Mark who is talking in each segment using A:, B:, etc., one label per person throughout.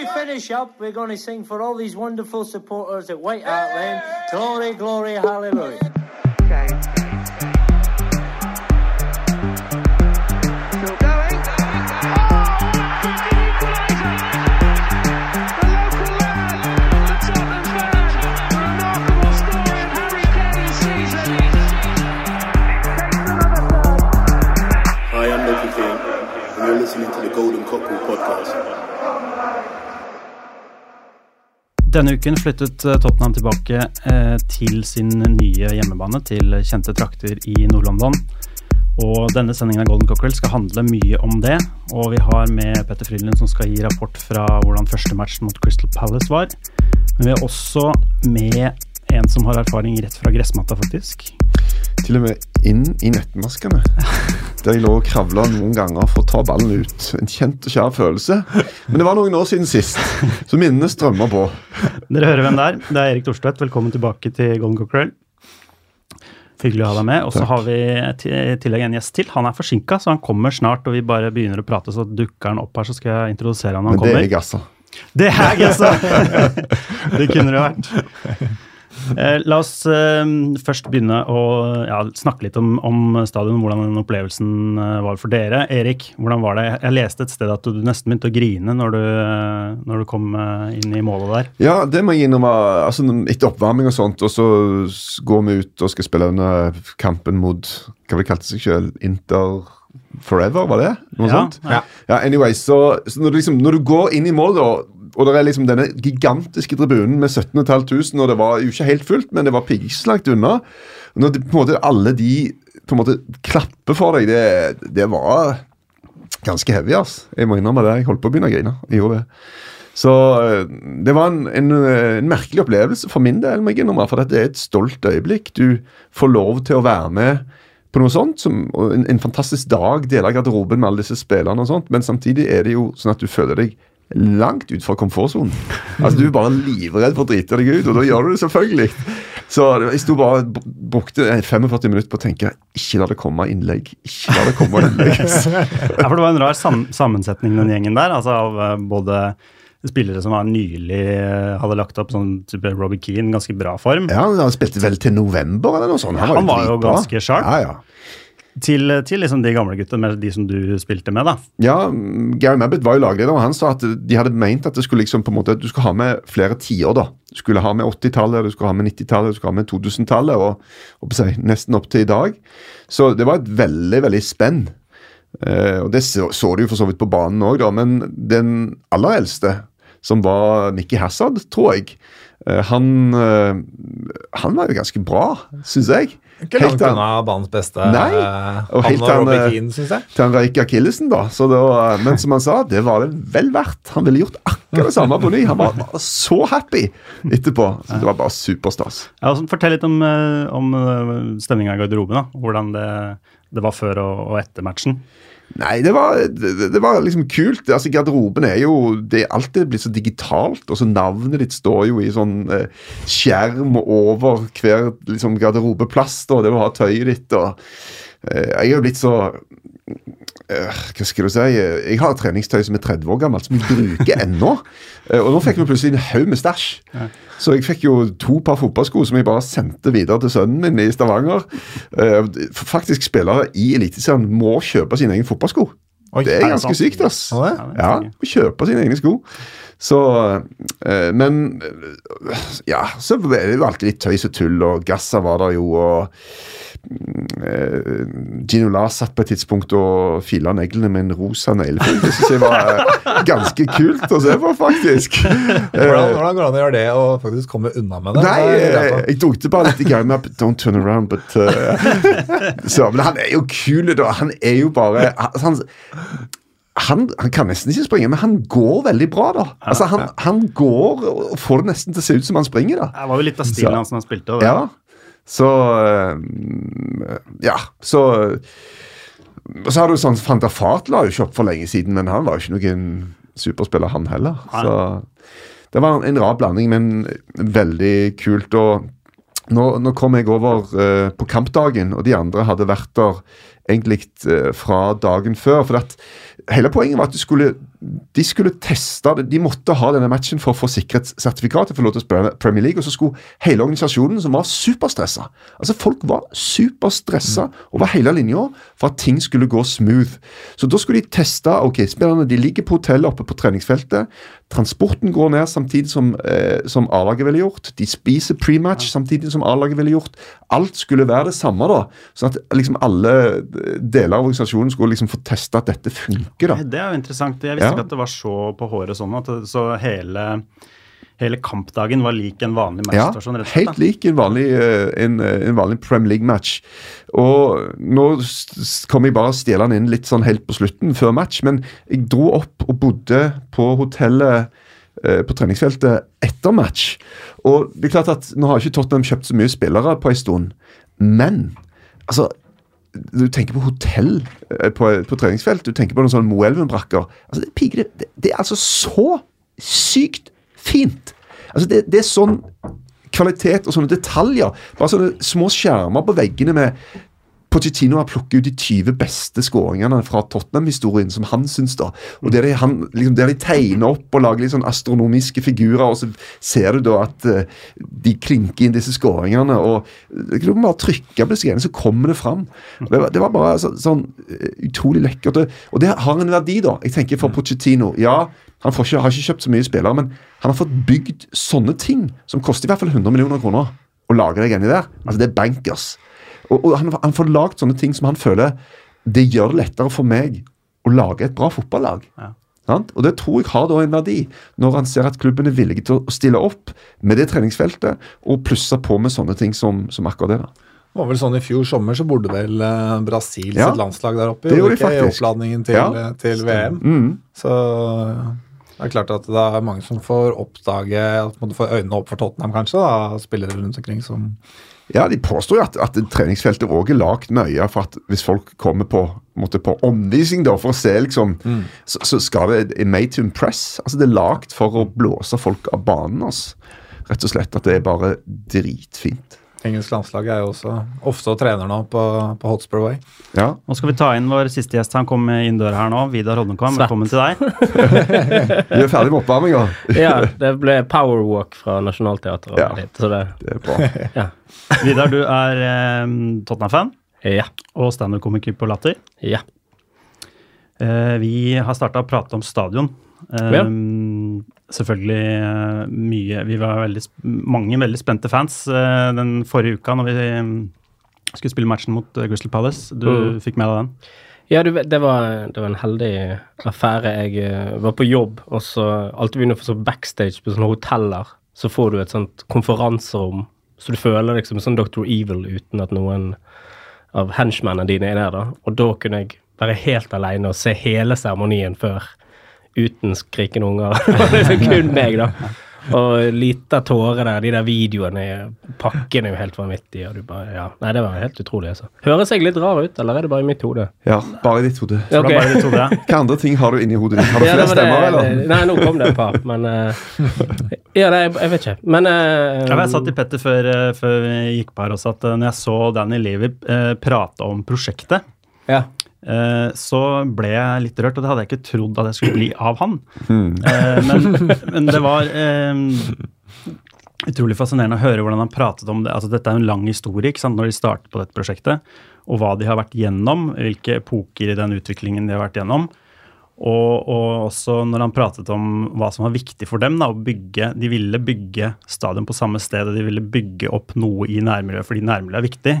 A: to finish up, we're going to sing for all these wonderful supporters at White Hart Lane. Glory, glory, hallelujah.
B: Okay. Still going.
C: Hi, I'm Loki King, and you're listening to the Golden Cockerel podcast.
D: Denne uken flyttet eh, Tottenham tilbake eh, til sin nye hjemmebane, til kjente trakter i Nord-London. Og denne sendingen av Golden Cockerel skal handle mye om det. Og vi har med Petter Frydenlund som skal gi rapport fra hvordan første match mot Crystal Palace var. Men vi har også med en som har erfaring rett fra gressmatta, faktisk.
E: Til og med inn i nettmaskene. Der jeg lå og kravla noen ganger for å ta ballen ut. En kjent og kjær følelse. Men det var noen år siden sist, så minnene strømmer på.
D: Dere hører hvem det er. Det er Erik Thorstvedt. Velkommen tilbake til Golden Cockerel. Hyggelig å ha deg med. Og så har vi i tillegg en gjest til. Han er forsinka, så han kommer snart. Og vi bare begynner å prate, så dukker han opp her, så skal jeg introdusere han når han kommer.
E: Men det er jeg, altså.
D: Det er jeg, altså! det kunne det vært. Eh, la oss eh, først begynne å ja, snakke litt om, om stadion, hvordan den opplevelsen eh, var for dere. Erik, hvordan var det? Jeg leste et sted at du nesten begynte å grine når du, når du kom inn i målet der.
E: Ja, det må jeg innrømme. Altså, etter oppvarming og sånt, og så går vi ut og skal spille denne kampen mot Hva vi kalte seg sjøl? Inter Forever, var det? Noe
D: Ja,
E: sånt?
D: ja.
E: Ja, anyway, så, så når, du liksom, når du går inn i mål, da, og det er liksom denne gigantiske tribunen med 17 500, og det var jo ikke helt fullt, men det var piggslagt unna Når de, på en måte alle de på en måte klapper for deg, det, det var ganske heavy, ass. Jeg må innrømme det. Jeg holdt på å begynne å grine. Jeg gjorde det. Så øh, det var en, en, øh, en merkelig opplevelse for min del, for dette er et stolt øyeblikk. Du får lov til å være med på noe sånt, som, en, en fantastisk dag, dele garderoben med alle disse spillerne og sånt, men samtidig er det jo sånn at du føler deg langt ut fra komfortsonen. Altså, du er bare livredd for å drite deg ut, og da gjør du det selvfølgelig. Så jeg sto bare brukte 45 minutter på å tenke ikke la det komme innlegg. Ikke la det komme innlegg.
D: Ja, for det var en rar sam sammensetning, den gjengen der. altså Av eh, både spillere som var nylig eh, hadde lagt opp sånn type Robbie Keane, ganske bra form,
E: Ja, Han spilte vel til november eller noe sånt.
D: Han var jo ganske sharp.
E: Ja, ja.
D: Til, til liksom de gamle guttene, de som du spilte med, da.
E: Ja, Gary Mabbett var jo lagleder, og han sa at de hadde ment at liksom måte, du skulle ha med flere tiår. da. Du skulle ha med 80-tallet, du skulle ha med 90-tallet, du skulle ha med 2000-tallet, og, og seg, nesten opp til i dag. Så det var et veldig, veldig spenn. Eh, og Det så, så du jo for så vidt på banen òg, men den aller eldste, som var Mickey Hazard, tror jeg, eh, han, eh, han var jo ganske bra, syns jeg.
F: Ikke langt unna banens beste.
E: Nei,
F: eh,
E: og
F: han
E: helt
F: og syns jeg.
E: til han røyk akillesen, da. Så det var, men som han sa, det var det vel verdt. Han ville gjort akkurat det samme på ny. Han var så happy etterpå. Så det var bare superstas.
D: Ja, altså, fortell litt om, eh, om stemninga i garderoben. da, Hvordan det, det var før og, og etter matchen.
E: Nei, det var, det, det var liksom kult. Altså, Garderoben er jo det er alltid blitt så digitalt. og så Navnet ditt står jo i sånn eh, skjerm over hver liksom, garderobeplass. da, Det å ha tøyet ditt og Jeg er jo blitt så eh, hva skal du si, Jeg har treningstøy som er 30 år gammelt, som jeg bruker ennå. Eh, Og nå fikk vi plutselig en haug med stæsj. Så jeg fikk jo to par fotballsko som jeg bare sendte videre til sønnen min i Stavanger. Eh, Faktisk spillere i Eliteserien må kjøpe sine egne fotballsko. Det
D: er
E: ganske sykt, ass.
D: Ja,
E: kjøpe sine egne sko. Så eh, Men eh, ja, så er det jo alltid litt tøys og tull, og Gassa var der jo, og eh, Gino Lars satt på et tidspunkt og fila neglene med en rosa neglefil. Det syns jeg var ganske kult å se på, faktisk.
F: Hvordan, hvordan går det an å gjøre det og faktisk komme unna med det?
E: Nei, jeg, jeg tok bare litt i gang med Don't turn around, but uh, så, Men han er jo kul, da. Han er jo bare han, han, han kan nesten ikke springe, men han går veldig bra, da. Altså, han, han går og får det nesten til å se ut som han springer, da.
D: Det var jo litt av stilen hans når han spilte. Over.
E: Ja. Så eh, Ja, så Og så har du sånn Van der Fart la jo ikke opp for lenge siden, men han var jo ikke noen superspiller, han heller. Så det var en rar blanding, men veldig kult. og nå, nå kom jeg over eh, på kampdagen, og de andre hadde vært der egentlig eh, fra dagen før. For at hele poenget var at de skulle, de skulle teste det. De måtte ha denne matchen for å få sikkerhetssertifikatet for å få lov til å spille Premier League. Og så skulle hele organisasjonen, som var superstressa Altså Folk var superstressa over hele linja for at ting skulle gå smooth. Så da skulle de teste ok, spillerne de ligger på hotellet oppe på treningsfeltet. Transporten går ned samtidig som, eh, som A-laget ville gjort. De spiser prematch samtidig som A-laget ville gjort. Alt skulle være det samme, da. Sånn at liksom alle deler av organisasjonen skulle liksom få teste at dette funker. Da.
D: Det er jo interessant. Jeg visste
E: Ja.
D: ikke at det var så på håret sånn. At så hele, hele kampdagen var lik en vanlig
E: Ja,
D: matchstasjon? rett
E: helt lik en vanlig, eh, en, eh, en vanlig Premier League-match. Og nå s- s- kom jeg bare å stjele den inn litt sånn helt på slutten, før match, men jeg dro opp og bodde på hotellet eh, på treningsfeltet etter match. Og det er klart at Nå har ikke Tottenham kjøpt så mye spillere på en stund, men altså du tenker på hotell eh, på, på treningsfelt, du tenker på noen sånne Moelven-brakker. Altså, det, det, det er altså så sykt fint! Altså, det, det er sånn kvalitet og sånne detaljer. Bare sånne små skjermer på veggene med Pochettino har plukket ut de 20 beste skåringene fra Tottenham-historien, som han syns, da. Og der de, han, liksom, der de tegner opp og lager litt sånn astronomiske figurer, og så ser du da at uh, de klinker inn disse skåringene, og du må bare trykke på disse greiene, så kommer det fram. Det var, det var bare så, sånn eh, utrolig lekkert. og- det har en verdi, da. Jeg tenker for Pochettino. Ja, han ikke, har ikke kjøpt så mye spillere, men han har fått bygd sånne ting, som koster i hvert fall 100 millioner kroner, å lage deg inni der. Altså, det er bankers. Og, og han, han får lagd sånne ting som han føler det gjør det lettere for meg å lage et bra fotballag.
D: Ja.
E: Og det tror jeg har da en verdi, når han ser at klubben er villig til å stille opp med det treningsfeltet og plusse på med sånne ting som, som akkurat det. da.
F: Det var vel sånn I fjor sommer så bodde vel eh, Brasil
E: Ja.
F: sitt landslag der oppe.
E: Det gjorde de
F: faktisk. I oppladningen til,
E: Ja.
F: eh, til VM.
E: Mm.
F: Så det er klart at det er mange som får oppdage at man får øynene opp for Tottenham, kanskje. da, Spillere rundt omkring som
E: Ja, De påstår jo at, at treningsfeltet òg er lagd nøye for at hvis folk kommer på, måte på omvisning da, for å se, liksom, så, så skal det er made to impress. Altså Det er lagd for å blåse folk av banen. Altså. Rett og slett at det er bare dritfint.
F: Engelsk landslag er jo også ofte og trener nå på, på Hotspur Way.
E: Ja.
D: Nå skal vi ta inn vår siste gjest. Han kom inn døra her nå. Vidar Hodnekvam, velkommen til deg.
E: Vi er ferdig med oppvarminga.
B: Ja, det ble powerwalk fra Nationaltheatret
E: Ja.
B: det
E: Det er bra.
B: Ja.
D: Vidar, du er eh, Tottenham-fan
B: Ja.
D: og standup-komiker på Latter.
B: ja.
D: Eh, vi har starta å prate om stadion.
B: Ja.
D: Selvfølgelig eh, mye Vi var veldig, mange veldig spente fans eh, den forrige uka når vi eh, skulle spille matchen mot eh, Crystal Palace. Du
B: Mm.
D: fikk med deg den?
B: Ja, du, det, var, det var en heldig affære. Jeg var på jobb, og så alltid begynner å få så backstage på sånne hoteller. Så får du et sånt konferanserom, så du føler liksom sånn Dr. Evil uten at noen av henchmennene dine er der. da. Og da kunne jeg være helt alene og se hele seremonien før, uten skrikende unger. Liksom kun meg, da. Og lita tåre der, de der videoene, pakken er jo helt vanvittig. Og du bare, ja. Nei, det var helt utrolig, altså. Høres jeg litt rar ut, eller er det bare i mitt hode?
E: Ja, bare i ditt hode.
B: Okay.
D: Bare bare trodde?
E: Hva andre ting har du inni hodet ditt? Har du
B: Ja,
E: flere stemmer, eller?
B: Nei, nå kom det et par, men uh, Ja, nei, jeg, jeg vet ikke. Men uh,
D: Ja, jeg satt i Petter før, eh, før vi gikk på her også at når jeg så Danny Levi uh, prate om prosjektet,
B: ja.
D: Eh, så ble jeg litt rørt, og det hadde jeg ikke trodd at jeg skulle bli av han. Eh, men, men det var eh, utrolig fascinerende å høre hvordan han pratet om det. Altså, dette er en lang historie ikke sant, når de startet på dette prosjektet, og hva de har vært gjennom, hvilke epoker i den utviklingen de har vært gjennom. Og, og også når han pratet om hva som var viktig for dem. Da, å bygge, de ville bygge stadion på samme sted, og de ville bygge opp noe i nærmiljøet, fordi nærmiljøet er viktig.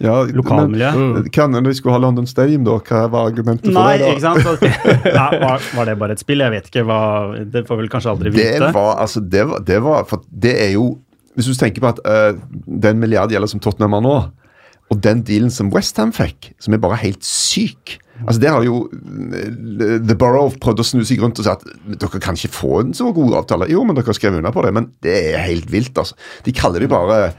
E: Ja,
D: Lokalmiljø.
E: Men, kan, når de skulle ha London Stadium, da, hva var argumentet for
D: Nei,
E: det?
D: ikke sant? Så, ja, var, var det bare et spill? Jeg vet ikke. hva, Det får vel kanskje aldri vite.
E: Det var, altså, det var, det var For det er jo Hvis du tenker på at uh, den milliardgjelda som Tottenham har nå, og den dealen som Westham fikk, som er bare helt syk Altså Der har jo eh, The Borough prøvd å snu seg rundt og si at dere kan ikke få en så god avtale. Jo, men dere har skrevet under på det. Men det er helt vilt, altså. De kaller det bare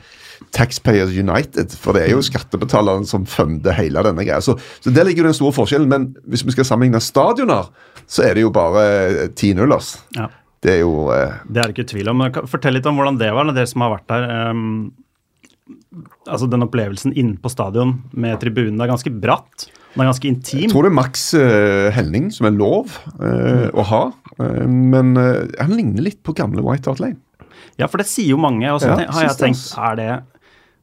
E: Taxpayers United, for det er jo skattebetalerne som funder hele denne greia. Så, så der ligger jo den store forskjellen. Men hvis vi skal sammenligne stadioner, så er det jo bare 10-0, altså.
D: Ja.
E: Det er jo eh,
D: Det er det ikke tvil om. Fortell litt om hvordan det var, dere som har vært der. Um, altså Den opplevelsen inne på stadion med tribunen. Det er ganske bratt. Den er ganske intim.
E: Jeg tror det er maks uh, helning som er lov eh, å ha. Uh, men eh, han ligner litt på gamle White Hart Lane.
D: Ja, for det sier jo mange. Og så
E: Ja,
D: har jeg tenkt, er det,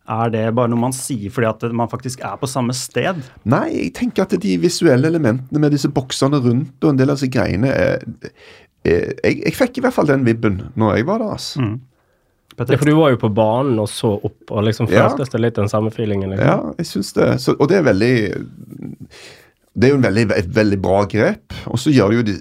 D: er det bare noe man sier fordi at man faktisk er på samme sted?
E: Nei, jeg tenker at de visuelle elementene med disse boksene rundt og en del av disse greiene er, er jeg, jeg fikk i hvert fall den vibben når jeg var der. altså.
D: Mm.
B: Ja, for du var jo på banen og så opp, og liksom
E: Ja.
B: det litt den samme feelingen? Liksom.
E: Ja, jeg syns det. Så, og det er veldig Det er jo en veldig, et veldig bra grep. Og så gjør du jo de,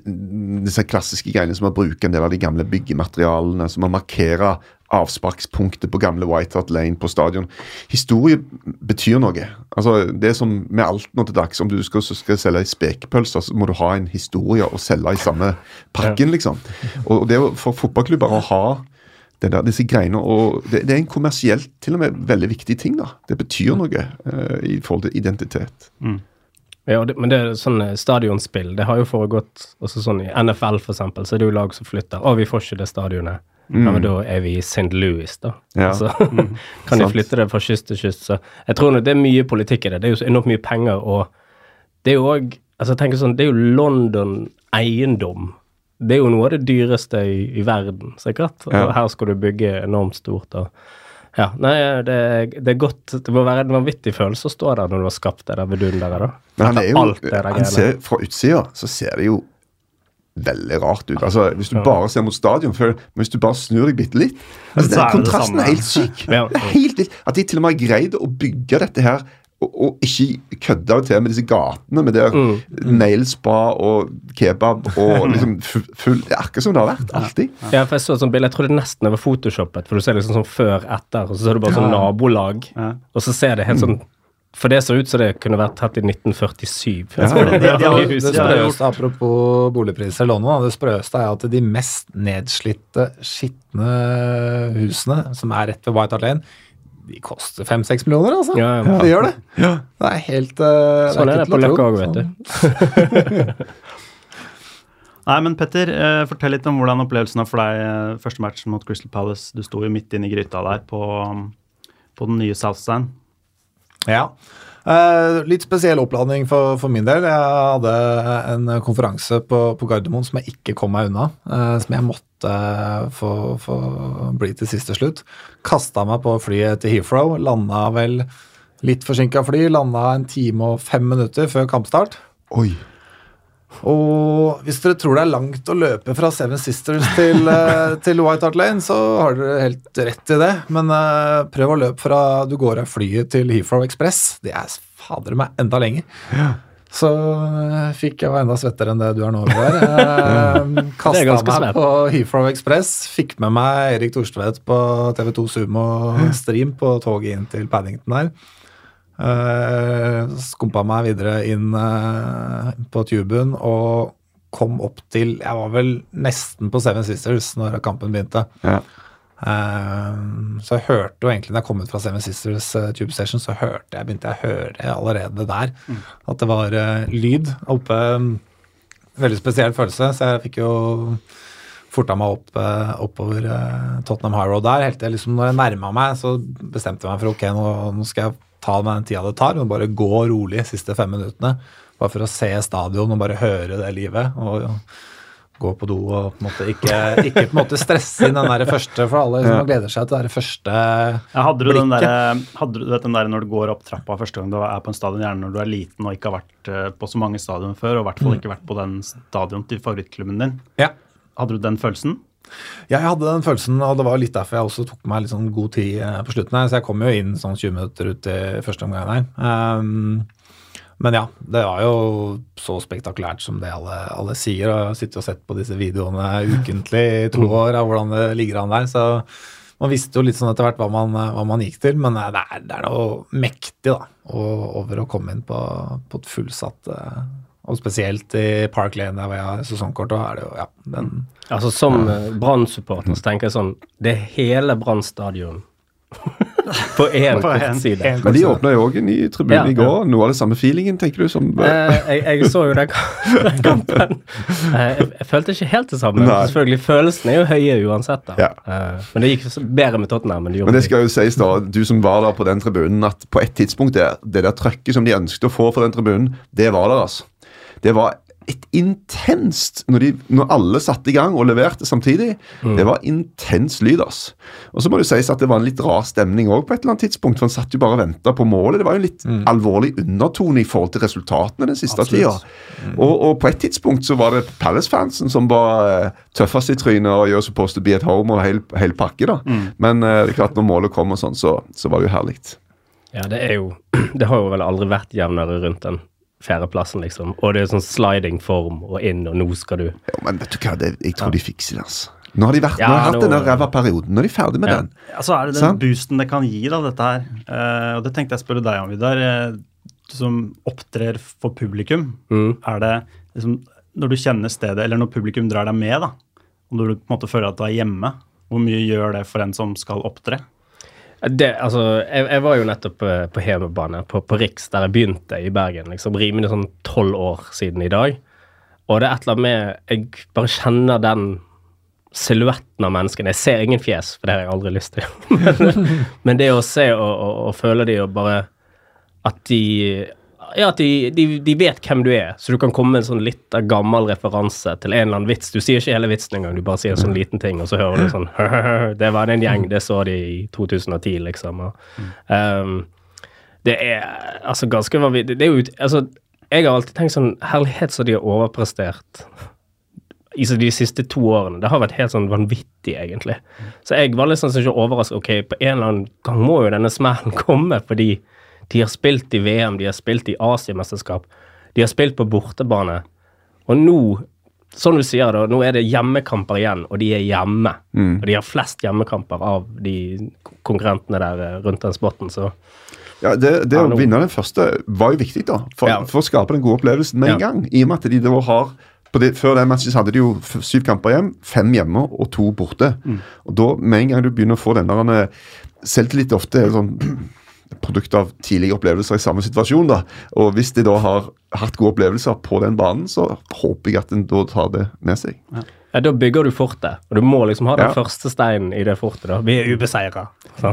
E: disse klassiske greiene som å bruke en del av de gamle byggematerialene, som å markere avsparkspunktet på gamle White Hart Lane på stadion. Historie betyr noe. Altså, det er som med alt nå til dags. Om du skal, skal selge spekepølser, så må du ha en historie å selge i samme pakken, liksom. Og det for fotballklubber å ha det der, disse greiene, og det, det er en kommersielt til og med veldig viktig ting. da. Det betyr noe eh, i forhold til identitet.
B: Ja, det, men det er sånn eh, stadionspill, det har jo foregått også sånn i NFL for eksempel, så er det jo lag som flytter. Å, vi får ikke det stadionet. Ja, men da er vi i St. Louis, da.
E: Ja.
B: Så kan de flytte det fra kyst til kyst. Så jeg tror nok det er mye politikk i det. Det er jo så enormt mye penger, og det er jo òg Altså, jeg tenker sånn, det er jo London eiendom. Det er jo noe av det dyreste i, i verden, sikkert. Og
E: Ja.
B: her skal du bygge enormt stort. og ja, nei, det, det er godt Det må være en vanvittig følelse å stå der når du har skapt det der vidunderet, da.
E: Men han jo, han ser, Fra utsida så ser det jo veldig rart ut. Altså, Hvis du bare ser mot stadion, for, men hvis du bare snur deg bitte litt altså,
D: Så
E: den
D: er
E: Kontrasten er helt syk. Er helt At de til og med har greid å bygge dette her og, og ikke kødde det til med disse gatene med der
B: Mm.
E: nailspa og kebab og liksom full Det er akkurat som det har vært. Alltid.
B: Ja, for jeg så et sånt bilde, jeg nesten det var photoshoppet, for du ser liksom sånn før, etter, og så ser du bare sånn nabolag, og så ser det helt sånn For det ser ut som det kunne vært tatt i 1947.
E: Ja.
D: det, det,
B: det,
F: Det
B: huset.
F: sprøeste, apropos boligpriser i London, det sprøeste er at de mest nedslitte, skitne husene som er rett ved White Hart Lane, de koster fem-seks millioner, altså.
B: Ja, ja.
F: De gjør det. Det er helt uh,
B: Sånn er det på Løkka òg, vet du.
D: Nei, men Petter, eh, fortell litt om hvordan opplevelsen var for deg eh, første matchen mot Crystal Palace. Du sto jo midt inne i gryta der på, på den nye Southstand.
F: Ja. Eh, litt spesiell oppladning for, for min del. Jeg hadde en konferanse på, på Gardermoen som jeg ikke kom meg unna. eh, som jeg måtte få, få bli til siste slutt. Kasta meg på flyet til Heathrow. Landa vel litt forsinka fly. Landa en time og fem minutter før kampstart.
E: Oi.
F: Og hvis dere tror det er langt å løpe fra Seven Sisters til, eh, til White Hart Lane, så har dere helt rett i det. Men uh, prøv å løpe fra du går av flyet til Heathrow Express. Det er fader meg enda lenger. Så uh, fikk jeg var enda svettere enn det du er nå. Eh,
B: er
F: Kasta meg
B: svett.
F: på Heathrow Express. Fikk med meg Erik Thorstvedt på TV2 Sumo Stream på toget inn til Paddington her. Uh, skumpa meg videre inn eh, på tuben og kom opp til Jeg var vel nesten på Seven Sisters når kampen begynte.
E: Ja.
F: Eh, så jeg hørte jo egentlig når jeg kom ut fra Seven Sisters Tube Station, så hørte jeg, begynte jeg å høre allerede der at det var lyd oppe. Veldig spesiell følelse, så jeg fikk jo forta meg opp oppover Tottenham High Road der. Helt til liksom når jeg nærma meg, så bestemte jeg meg for ok, nå, nå skal jeg ta meg den tida det tar, og bare gå rolig de siste fem minuttene. Bare for å se stadion og bare høre det livet. og gå på do og på en måte ikke, ikke på en måte stresse inn den der første, for alle som gleder seg til det der første
D: Ja, hadde du den der, hadde du vet den der når du går opp trappa første gang du er på en stadion, gjerne når du er liten og ikke har vært eh, på så mange stadion før, og i hvert fall ikke vært på den stadion til favorittklubben din.
F: Ja.
D: Hadde du den følelsen?
F: Jeg hadde den følelsen, og det var litt derfor jeg også tok meg litt sånn god tid eh, på slutten her. Så jeg kom jo inn sånn 20 minutter ut i første omgang her. Um, men ja, det var jo så spektakulært som det alle, alle sier. Og jeg har sittet og sett på disse videoene ukentlig i to år av hvordan det ligger an der. Så man visste jo litt sånn etter hvert hva man, hva man gikk til. Men eh, det er, det er noe mektig da, over å komme inn på, på et fullsatt eh, Og spesielt i Park Lane, der hvor jeg har sesongkort, er det jo ja, den
B: Altså Som ja. Brann-supporter så tenker jeg sånn Det er hele Brann stadion på én kortside.
E: Men de åpna jo òg en ny tribune
B: Ja,
E: i går. Noe av det samme feelingen, tenker du? som...
B: Eh, jeg, jeg så jo den, kampen. Eh, jeg, jeg følte ikke helt det samme.
E: Nei.
B: Selvfølgelig, Følelsene er jo høye uansett. da.
E: Ja.
B: Eh, men det gikk så bedre med Tottenham enn det gjorde
E: Men det skal jo sies da, du som var der på den tribunen, at på et tidspunkt der, det der trøkket som de ønsket å få for den tribunen, det var der, altså. Det var et intenst Når, de, når alle satte i gang og leverte samtidig, det var intens lyd, ass. Og så må det sies at det var en litt rar stemning òg på et eller annet tidspunkt, for en satt jo bare og venta på målet. Det var jo en litt alvorlig undertone i forhold til resultatene den siste
D: Absolutt.
E: tida. Og, og på et tidspunkt så var det Palace-fansen som var eh, tøffest i trynet og gjør supposed to be at home og hel, hel pakke, da. Men eh, det er klart når målet kom og sånn, så, så var det jo herlig.
B: Ja, det er jo Det har jo vel aldri vært jevnere rundt den fjerdeplassen, liksom. Og det er sånn sliding form og inn, og nå skal du
E: Ja, men vet du hva, det, jeg tror de fikser det, altså. Nå har de, vært,
B: Ja,
E: nå har de hatt
B: denne
E: den ræva perioden. Nå er de ferdig med
B: Ja.
E: den.
D: Ja, så er det den
E: sånn?
D: boosten det kan gi, da, dette her. Uh, og det tenkte jeg å spørre deg om, Vidar. Du som opptrer for publikum.
B: mm.
D: Er det liksom Når du kjenner stedet, eller når publikum drar deg med, da, og når du på en måte føler at du er hjemme, hvor mye gjør det for en som skal opptre?
B: Det, altså, jeg, jeg var jo nettopp eh, på hjemmebane, på, på Riks, der jeg begynte i Bergen. liksom Rimelig sånn tolv år siden i dag. Og det er et eller annet med Jeg bare kjenner den silhuetten av menneskene. Jeg ser ingen fjes, for det har jeg aldri lyst til. men, men det å se og, og, og føle de og bare At de ja, at de, de, de vet hvem du er, så du kan komme med en sånn litt gammel referanse til en eller annen vits. Du sier ikke hele vitsen engang, du bare sier en sånn liten ting, og så hører du sånn Det var en gjeng, det så de i 2010, liksom. Ehm, det er altså ganske vanvittig. Det er jo altså, Jeg har alltid tenkt sånn Herlighet så de har overprestert i de siste to årene. Det har vært helt sånn vanvittig, egentlig. Så jeg var litt sånn ikke overrasket. Ok, på en eller annen gang må jo denne smellen komme, fordi de har spilt i VM, de har spilt i Asiamesterskap, de har spilt på bortebane. Og nå, som du sier, da, nå er det hjemmekamper igjen, og de er hjemme. Og de har flest hjemmekamper av de konkurrentene der eh, rundt den spotten, så
E: Ja, Det, det
B: Ja,
E: å vinne den første var jo viktig, da. For,
B: Ja.
E: for å skape den gode opplevelsen med en gang. I og med at de da har på det, Før den matchen hadde de jo syv kamper hjem, fem hjemme og to borte.
B: Mm.
E: Og da, med en gang du begynner å få den der eh, Selvtillit ofte er sånn produkt av tidligere opplevelser i samme situasjon. da, og Hvis de da har hatt gode opplevelser på den banen, så håper jeg at en da tar det med seg.
B: ja, da bygger du fortet. Og du må liksom ha den
E: Ja.
B: første steinen i det fortet. da. Vi er ubeseira.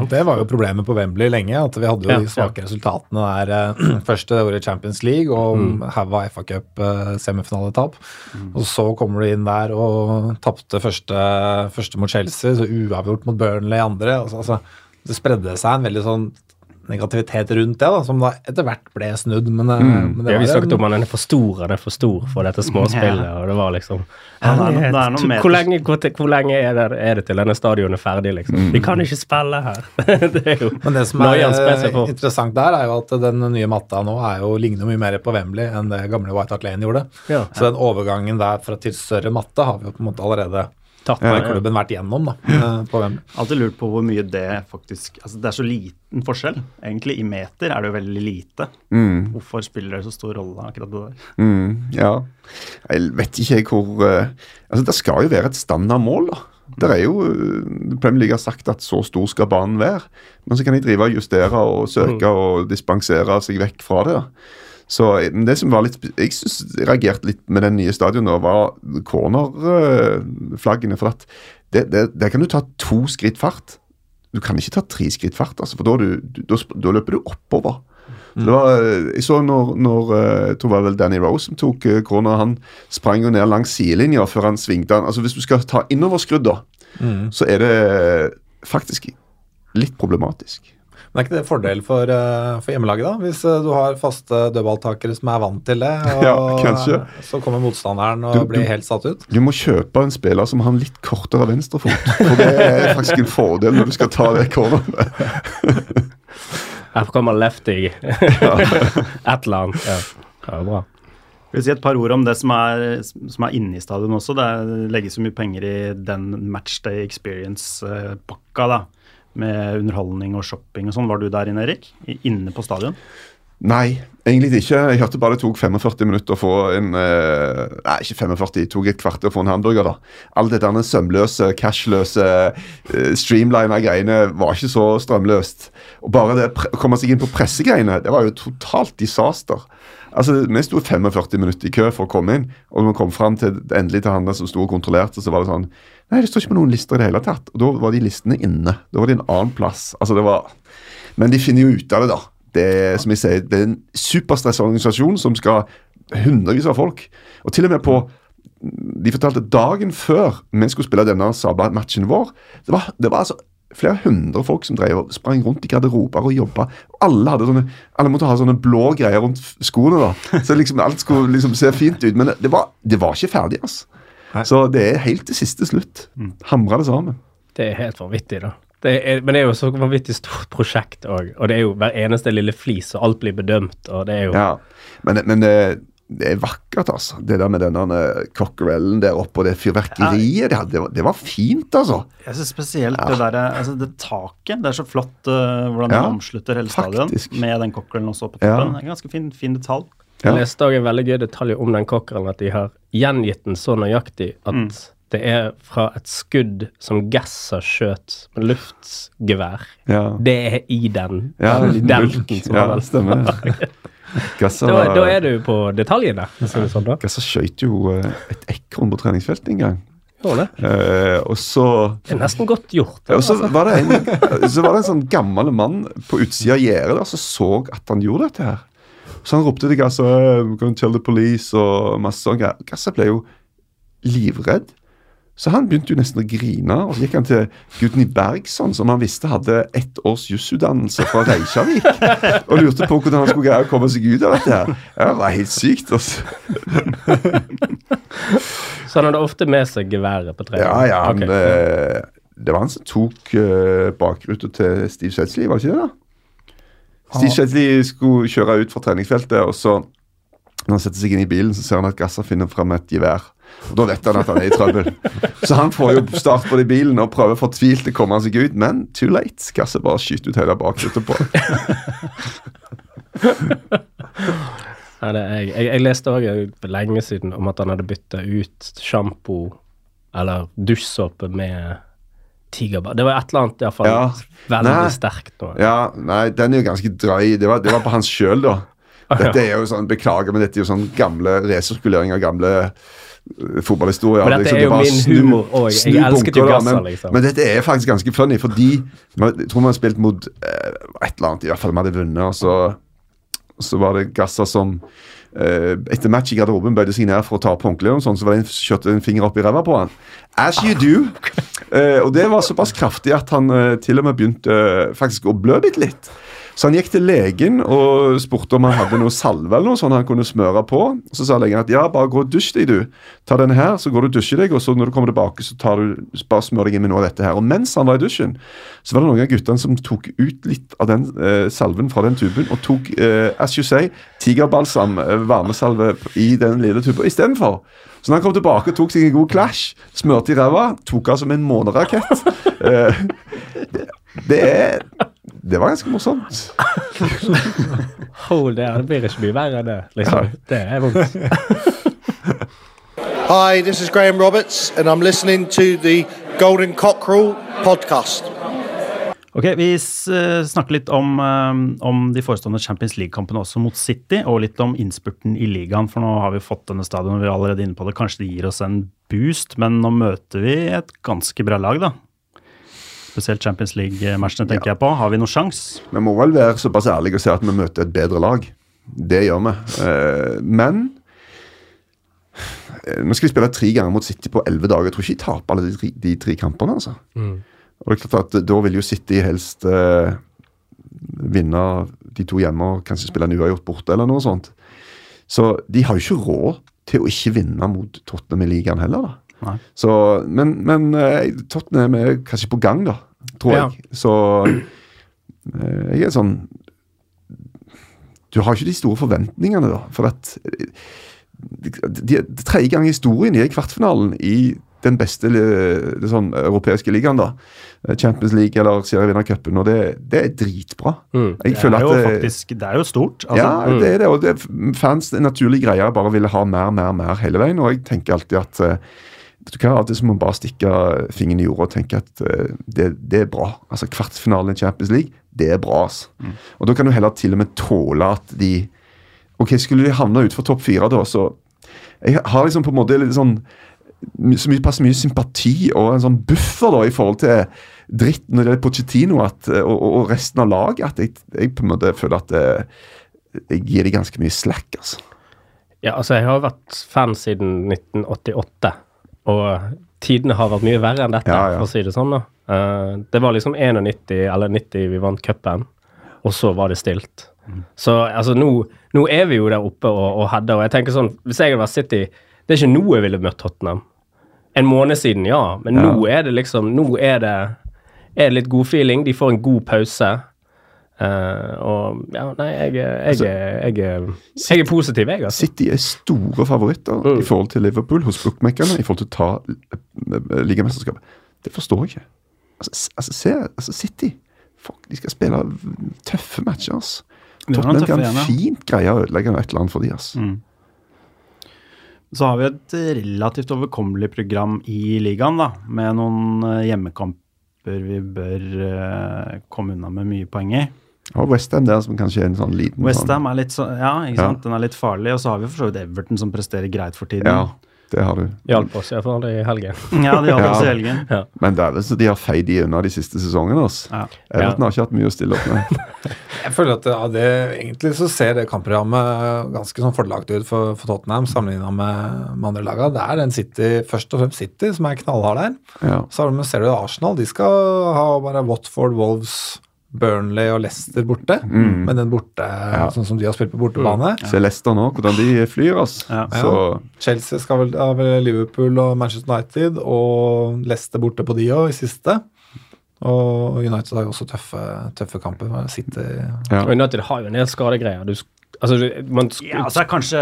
F: Det var jo problemet på Wembley lenge, at vi hadde jo
B: Ja,
F: de svake resultatene der. første Først det året Champions League og
B: Mm.
F: haua FA Cup-semifinaletap. Og så kommer du inn der og tapte første, første mot Chelsea, så uavgjort mot Burnley andre. Altså, altså, det spredde seg en veldig sånn negativitet rundt det, da, som da etter hvert ble snudd. Men, mm. men det
B: Ja, vi snakket om at den er for stor, han er for stor for dette småspillet, og det var liksom
D: Ja, det er det er noe
B: hvor, lenge, hvor, hvor lenge er det, er det til denne stadionet er ferdig, liksom? Vi kan ikke spille her. det er jo
F: Men det som er eh, interessant der, er jo at den nye matta nå er jo, ligner mye mer på Wembley enn det gamle White Hart Lane gjorde.
B: Ja.
F: Så den overgangen der fra til større matte har vi jo på en måte allerede
B: tatt meg.
F: klubben vært gjennom da, eh, på hvem.
D: Alltid lurt på hvor mye det faktisk altså Det er så liten forskjell. Egentlig i meter er det jo veldig lite. Hvorfor spiller det så stor rolle, akkurat det der?
E: Mm, ja. Jeg vet ikke jeg hvor eh, Altså, Det skal jo være et standardmål, da. Det er jo eh, Premier League har sagt at så stor skal banen være. Men så kan de drive og justere og søke og dispensere seg vekk fra det. da. Så det som var litt Jeg synes jeg reagerte litt med den nye stadionet, var cornerflaggene. For at det, det, der kan du ta to skritt fart. Du kan ikke ta tre skritt fart, altså, for da, du, da, da løper du oppover. Så det var, eh, jeg så når, når eh, jeg tror det var vel Danny Rose som tok eh, corner, han sprang jo ned langs sidelinja før han svingte. Altså Hvis du skal ta innoverskrudd, da, så er det faktisk litt problematisk.
F: Men er ikke det en fordel for, eh, for hjemmelaget, da? Hvis eh, du har faste dødballtakere som er vant til det, og
E: Ja,
F: så kommer motstanderen og
E: Du- du-
F: blir helt satt ut?
E: Du må kjøpe en spiller som har en litt kortere venstrefot. For det er faktisk en fordel når du skal ta det corneret.
B: Her kommer lefty. Et eller annet. Ja. ja, bra.
D: Jeg vil si et par ord om det som er, som er inne i stadion også. Det er- legges så mye penger i den Matchday Experience-pakka, da. Med underholdning og shopping og sånn. Var du der inne, Erik? Inne på stadion?
E: Nei, egentlig ikke. Jeg hørte bare det tok 45 minutter å få en eh, Nei, ikke 45, det tok et kvarter å få en hamburger, da. Alt det der sømløse, cashløse, uh, streamlina greiene var ikke så strømløst. Og bare det å komme seg inn på pressegreiene, det var jo totalt disaster. Altså, Vi sto 45 minutter i kø for å komme inn, og når vi kom fram til endelig til han som sto og kontrollerte, så var det sånn Nei, det står ikke på noen lister i det hele tatt. Og da var de listene inne. Da var de en annen plass. Altså, det var Men de finner jo ut av det, da. Det er som jeg sier, det er en superstressa organisasjon som skal hundrevis av folk. Og til og med på De fortalte dagen før vi skulle spille denne Saba-matchen vår, det var, det var altså flere hundre folk som drev og sprang rundt i garderober og jobba. Alle hadde sånne, alle måtte ha sånne blå greier rundt skoene. da, Så liksom alt skulle liksom se fint ut. Men det var, det var ikke ferdig. altså. Så det er helt til siste slutt. Hamra det sammen.
B: Det er helt vanvittig, da. Det er, men det er jo så vanvittig stort prosjekt òg, og det er jo hver eneste lille flis, og alt blir bedømt, og det er jo
E: Ja, men, men det, det er vakkert, altså. Det der med denne cockerellen der oppe og det fyrverkeriet. Det, det, det var fint, altså.
D: Jeg synes spesielt det der, altså det taket. Det er så flott uh, hvordan det omslutter hele stadion
E: faktisk.
D: med den cockeren også på toppen. Er en ganske fin, fin detalj.
E: Ja.
B: Jeg leste også en veldig gøy detalj om den cockeren, at de har gjengitt den så nøyaktig at
E: Mm.
B: det er fra et skudd som Gasser skjøt med luftgevær.
E: Ja.
B: Det er i den
E: Ja, den,
B: den,
E: den
B: som
E: Ja,
B: var vel
E: stemmer. Gasser,
B: da, da er du på detaljene, sånn, da.
E: Gasser skjøt jo eh, et ekorn på treningsfeltet en gang.
B: Uh.
E: Eh, og så
B: Det er nesten godt gjort.
E: Det, og så
B: altså.
E: var det en Så var det en sånn gammel mann på utsida av gjerdet som så at han gjorde dette her. Så han ropte til Gasser «Eh, Can you tell the police og masse greier. Gasser ble jo livredd. Så han begynte jo nesten å grine, og så gikk han til Gudny Bergson, som han visste hadde ett års jusutdannelse fra Reykjavik, og lurte på hvordan han skulle greie å komme seg ut av dette her. Ja, det var helt sykt, altså.
B: Så han hadde ofte med seg geværet på trening?
E: Ja, ja, han,
B: Ok.
E: eh, det var han som tok uh, bakruta til Steve Sedley, var det ikke det? da? Steve Sedley skulle kjøre ut fra treningsfeltet, og så når han setter seg inn i bilen, så ser han at Gasser finner fram et gevær. Og Da vet han at han er i trøbbel. Så han får jo start på det i bilen og prøver fortvilt å komme seg ut, men too late. Gasser bare skyter ut hele bakruta på
B: Nei, det er, jeg, jeg, jeg leste òg lenge siden om at han hadde bytta ut sjampo eller dusjsåpe med tigerbar. Det var et eller annet iallfall
E: Ja.
B: veldig
E: Nei.
B: sterkt nå.
E: Ja, nei, den er jo ganske drøy. Det var, det var på hans sjøl, da. Dette er jo sånn, Beklager, men dette er jo sånn gamle resirkulering av gamle fotballhistorier.
B: Men dette
E: Liksom,
B: er jo min
E: snu-
B: humor òg. Jeg elsket jo Gasser,
E: men,
B: liksom.
E: Men dette er faktisk ganske funny, fordi jeg tror vi har spilt mot eh, et eller annet, i hvert fall vi hadde vunnet, og så, så var det Gasser som Uh, etter match i garderoben bøyde seg ned for å ta på håndkleet, sånn, så var det en kjørte en finger opp i ræva på han. As you do. Uh, og det var såpass kraftig at han uh, til og med begynte faktisk å blø bitte litt. Så han gikk til legen og spurte om han hadde noe salve eller noe sånn han kunne smøre på. Så sa legen at ja, bare gå og dusj deg, du. Ta den her, så går du og dusjer deg, og så når du kommer tilbake, så tar du, bare smør deg inn med noe av dette her. Og mens han var i dusjen, så var det noen av guttene som tok ut litt av den eh, salven fra den tuben, og tok, eh, as you say, tigerbalsam, eh, varmesalve, i den lille tuben istedenfor. Så når han kom tilbake tok seg en god clash, smørte i ræva, tok av som en månerakett eh, det er Det var ganske morsomt.
B: Hold det, det blir ikke mye verre enn det. liksom. Det er vondt.
G: Hi, this is Graham Roberts, and I'm listening to the Golden Cockerel podcast.
D: Ok, Vi eh, snakker litt om, eh, om de forestående Champions League-kampene også mot City, og litt om innspurten i ligaen. For nå har vi fått denne stadion, vi er allerede inne på det. Kanskje det gir oss en boost, men nå møter vi et ganske bra lag, da. Spesielt Champions League-matchene tenker jeg på. Har vi noen sjans?
E: Vi må vel være såpass ærlige og si at vi møter et bedre lag. Det gjør vi. Eh, men eh, nå skal vi spille tre ganger mot City på elleve dager. Jeg tror ikke de taper alle de tre, de tre kampene. altså. Og det er klart at Da vil jo City helst eh, vinne de to hjemme og kanskje spille en uavgjort borte eller noe sånt. Så de har jo ikke råd til å ikke vinne mot Tottenham i ligaen heller. da. Så, men men eh, Tottenham er kanskje på gang, da, tror
B: Ja.
E: jeg. Så eh, jeg er sånn Du har ikke de store forventningene, da. For at eh, de, de, tredje gang i historien de er i kvartfinalen i den beste det sånn, europeiske ligaen, da. Champions League eller serievinnercupen, og det, det er dritbra. Jeg
D: Det er
E: føler
D: jo
E: at det,
D: faktisk Det er jo stort. Altså,
E: ja, det er det. Og det, er en naturlig greie bare ville ha mer, mer, mer hele veien. Og jeg tenker alltid at vet du hva, Av og til så må man bare stikke fingeren i jorda og tenke at uh, det, det er bra. Altså Kvartfinalen i Champions League, det er bra. altså. Og da kan du heller til og med tåle at de Ok, Skulle de havne utenfor topp fire, da, så Jeg har liksom på en måte litt sånn så mye, pass mye sympati og en sånn buffer da i forhold til dritt når det er Pochettino at, og, og og resten av laget, at jeg, jeg på en måte føler at eh, jeg gir dem ganske mye slack, altså.
B: Ja, altså, jeg har vært fan siden 1988, og tidene har vært mye verre enn dette,
E: Ja, ja.
B: for å si det sånn. da. Uh, det var liksom 91 eller 90 vi vant cupen, og så var det stilt. Så altså, nå, nå er vi jo der oppe og, og header, og jeg tenker sånn Hvis jeg hadde vært City Det er ikke nå jeg ville møtt Tottenham. En måned siden, ja, men nå er det liksom Nå er det, er det litt god feeling. De får en god pause. Eh, og ja, nei, jeg, jeg, jeg, jeg, jeg er positiv, jeg, altså.
E: City er store favoritter
B: Mm.
E: i forhold til Liverpool hos bookmakerne i forhold til å ta eh, ligamesterskapet. Det forstår jeg ikke. Altså, altså, se, altså City Fuck, de skal spille tøffe matcher.
D: Altså.
E: Tottenham
D: tøffe
E: kan
D: ja.
E: fint greie å ødelegge et eller annet for de, altså.
D: Mm. Så har vi et relativt overkommelig program i ligaen, da, med noen eh, hjemmekamper vi bør eh, komme unna med mye poeng i.
E: Og Westham der som kanskje er en sånn liten
D: Westham er litt så, ja, ikke
E: Ja.
D: sant? den er litt farlig. Og så har vi for så vidt Everton som presterer greit for tiden.
E: Ja, det har du.
B: Hjalp oss iallfall i helgen.
D: Ja, de hjalp
E: oss
D: også i helgen.
E: Men det er vel så de har feid de unna de siste sesongene. Altså.
D: Ja.
E: Everton har ikke hatt mye å stille opp med.
F: Jeg føler at ja, det, egentlig så ser det kampprogrammet ganske sånn fordelaktig ut for, for Tottenham sammenligna med, med andre laga. Det er den City, først og fremst City som er knallhard der.
E: Ja.
F: Så ser du Arsenal. De skal ha bare Watford, Wolves, Burnley og Leicester borte.
E: Mm.
F: Men den borte, sånn som de har spilt på bortebane.
E: Se Leicester nå, hvordan de flyr. altså.
D: Ja.
E: Så
F: Chelsea skal vel ha Liverpool og Manchester United, og Leicester borte på de òg, i siste. Og United har jo også tøffe, tøffe kamper.
E: Ja.
B: Og United har jo en del skadegreier. Du, altså, man
D: Ja, så er kanskje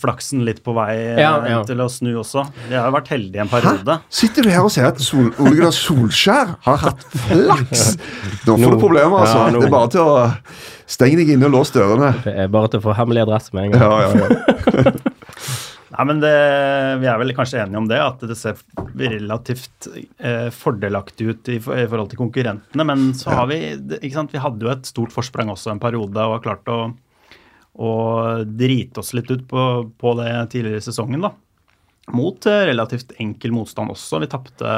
D: flaksen litt på vei eh,
B: Ja, ja.
D: til å snu også. Vi har jo vært heldige en periode. Hæ?
E: Sitter du her og sier at Sol Ole Gunnar Solskjær har hatt flaks? Nå får du problemer, altså.
B: Ja.
E: Det er bare til å stenge deg inne og låse dørene.
B: Det er bare til å få hemmelig adresse med en gang.
E: Ja, ja, ja.
D: Nei, men det, Vi er vel kanskje enige om det, at det ser relativt eh, fordelaktig ut i, for- i forhold til konkurrentene. Men så har vi ikke sant, Vi hadde jo et stort forsprang også en periode og har klart å, å drite oss litt ut på, på det tidligere i sesongen. da. Mot eh, relativt enkel motstand også. Vi tapte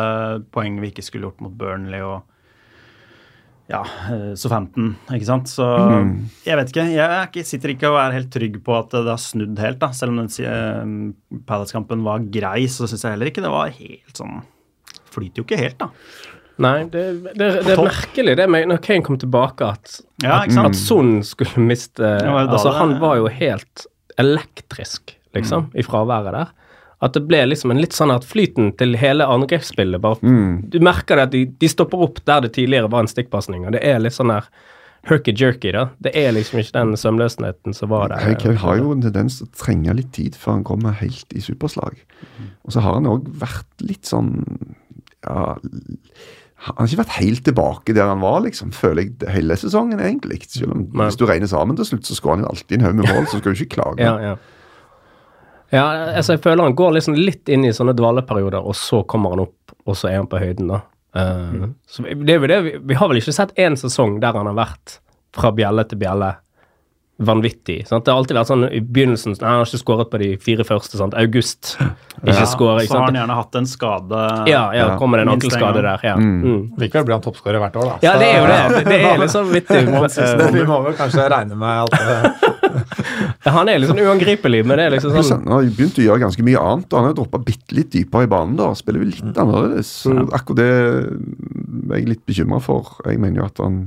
D: poeng vi ikke skulle gjort mot Burnley og ja, så 15, ikke sant. Så jeg vet ikke. Jeg er sitter ikke og er helt trygg på at det har snudd helt, da. Selv om den uh, Palace-kampen var grei, så syns jeg heller ikke det var helt sånn Flyter jo ikke helt, da.
B: Nei, det, det, det er merkelig det med når Kane kom tilbake, at,
D: Ja,
B: at Son skulle miste
D: ja,
B: Altså, han var jo helt elektrisk, liksom, i fraværet der. At det ble liksom en litt sånn at flyten til hele angrepsspillet bare Du merker det at de, de stopper opp der det tidligere var en stikkpasning, og det er litt sånn der herky-jerky, da. Det er liksom ikke den sømløsheten som var der.
E: Kane har jo en tendens til å trenge litt tid før han kommer helt i superslag. Og så har han òg vært litt sånn Ja Han har ikke vært helt tilbake der han var, liksom, føler jeg hele sesongen, egentlig. Selv om
B: Nei.
E: Hvis du regner sammen til slutt, så skårer han jo alltid en haug med mål, så skal du ikke klage.
B: Ja, ja. Ja, altså jeg føler han går liksom litt inn i sånne dvaleperioder, og så kommer han opp, og så er han på høyden, da. Eh, så det er jo det, vi, vi har vel ikke sett én sesong der han har vært fra bjelle til bjelle vanvittig. Sant? Det har alltid vært sånn i begynnelsen nei, Han har ikke skåret på de fire første. Sant? August. Ikke skåret.
D: så har han gjerne hatt en skade.
B: Ja, ja,
E: Ja.
B: kommer det en ankelskade der. Ja. Mm.
F: Likevel blir han toppskårer hvert år, da.
B: ja, det er jo det. Det er sånn vittig.
F: Så vi må vel kanskje regne med at
B: det Han er sånn uangripelig, men det er liksom sånn
E: han har begynt å gjøre ganske mye annet. og Han har droppa bitte litt dypere i banen. da, Spiller vi litt annerledes. Så Akkurat det er jeg litt bekymra for. Jeg mener jo at han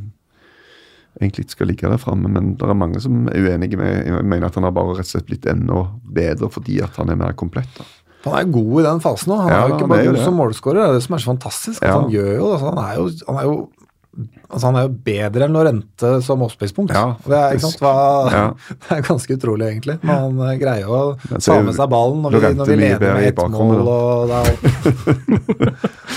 E: egentlig skal ligge der framme, men det er mange som er uenige med Jeg mener at han har bare rett og slett blitt enda bedre fordi at han er mer komplett. da.
F: Han er god i den fasen nå. Han
E: Ja,
F: er jo ikke
E: er
F: bare god
E: det.
F: som målskårer, det er det som er så fantastisk. At
E: Ja.
F: Han gjør jo altså, han, er jo, han er jo Altså, han er jo bedre enn Lorente som oppspillspunkt.
E: Ja,
F: det, er, hva,
E: Ja.
F: det er ganske utrolig, egentlig. Men han eh, greier jo å ta
E: er
F: med seg ballen når vi, når vi leder med ett mål. Og det er.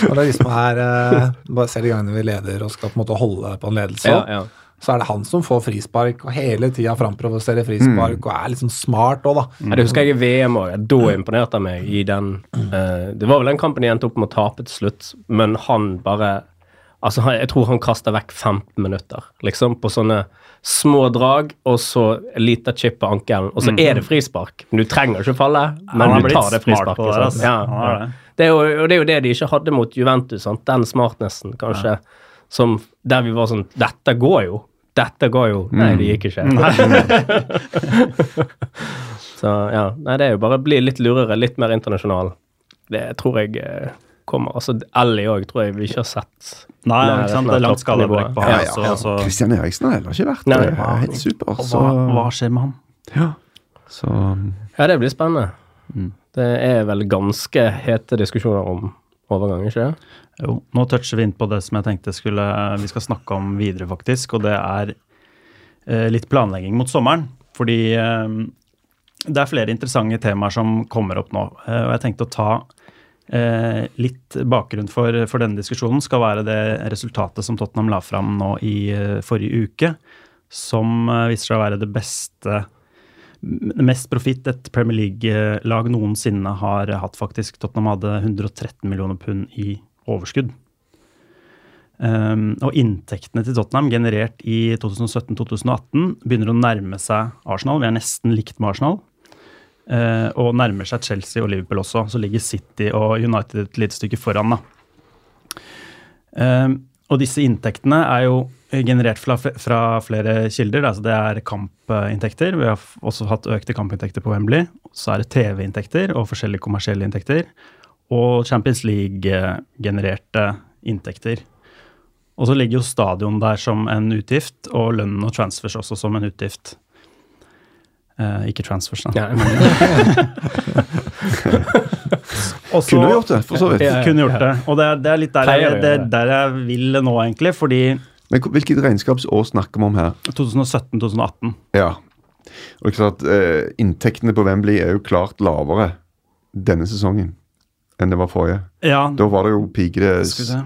F: Når det liksom er eh, Bare se de gangene vi leder og skal på en måte holde på en ledelse,
B: Ja, ja.
F: Så er det han som får frispark og hele tida framprovoserer frispark
E: Mm.
F: og er liksom smart òg, da.
B: Ja, det husker jeg i VM òg. Da imponerte han meg i den uh, Det var vel den kampen de endte opp med å tape til slutt, men han bare Altså, jeg tror han kasta vekk 15 minutter, liksom, på sånne små drag, og så en liten chip på ankelen, og så er det frispark. Men du trenger ikke falle, men du tar det frisparket.
D: det, altså.
B: Ja, ja.
D: det.
B: Det er jo, og det er jo det de ikke hadde mot Juventus, sant? den smartnessen, kanskje, som der vi var sånn Dette går jo. Dette går jo. Nei, det gikk ikke. Så ja, nei, det er jo bare å bli litt lurere, litt mer internasjonal. Det tror jeg eh, kommer. Altså, Ellie òg tror jeg vi ikke har sett.
D: Nei, ikke sant? det er langt skadebrekk på
B: Ja, ja,
D: så-
B: ja.
E: Eriksen har heller ikke vært
B: Nei.
E: eh, helt super.
D: og
E: Så,
D: hva, hva skjer med han?
E: ja. så
B: Ja, det blir spennende.
D: Mm.
B: Det er vel ganske hete diskusjoner om overgang, ikke det?
D: Jo, nå toucher vi inn på det som jeg tenkte skulle, vi skal snakke om videre, faktisk. Og det er eh, litt planlegging mot sommeren. Fordi eh, det er flere interessante temaer som kommer opp nå. Eh, og jeg tenkte å ta eh, litt bakgrunn for, for denne diskusjonen. Skal være det resultatet som Tottenham la fram nå i eh, forrige uke. Som eh, viser seg å være det beste Mest profitt et Premier League-lag noensinne har hatt, faktisk. Tottenham hadde 113 millioner pund i overskudd. Um, og inntektene til Tottenham, generert i 2017-2018, begynner å nærme seg Arsenal. Vi er nesten likt med Arsenal. Uh, og nærmer seg Chelsea og Liverpool også. Så ligger City og United et lite stykke foran, da. Um, og disse inntektene er jo generert fra, fra flere kilder. Altså det er kampinntekter. Vi har også hatt økte kampinntekter på Wembley. Så er det TV-inntekter og forskjellige kommersielle inntekter. Og Champions League-genererte inntekter. Og så ligger jo stadion der som en utgift, og lønnen og transfers også som en utgift. Eh, ikke transfers, da.
B: Ja, men,
E: Kunne gjort det, for så vidt.
B: Ja, ja.
D: Kunne gjort det. Og det er, det er litt der jeg, det
B: det.
D: der jeg vil nå, egentlig. Fordi
E: Men hvilket regnskapsår snakker vi om her?
D: 2017-2018
E: Ja. Og det er klart, eh, Inntektene på Wembley er jo klart lavere denne sesongen enn det var forrige.
D: Ja,
E: Da var det jo
D: se.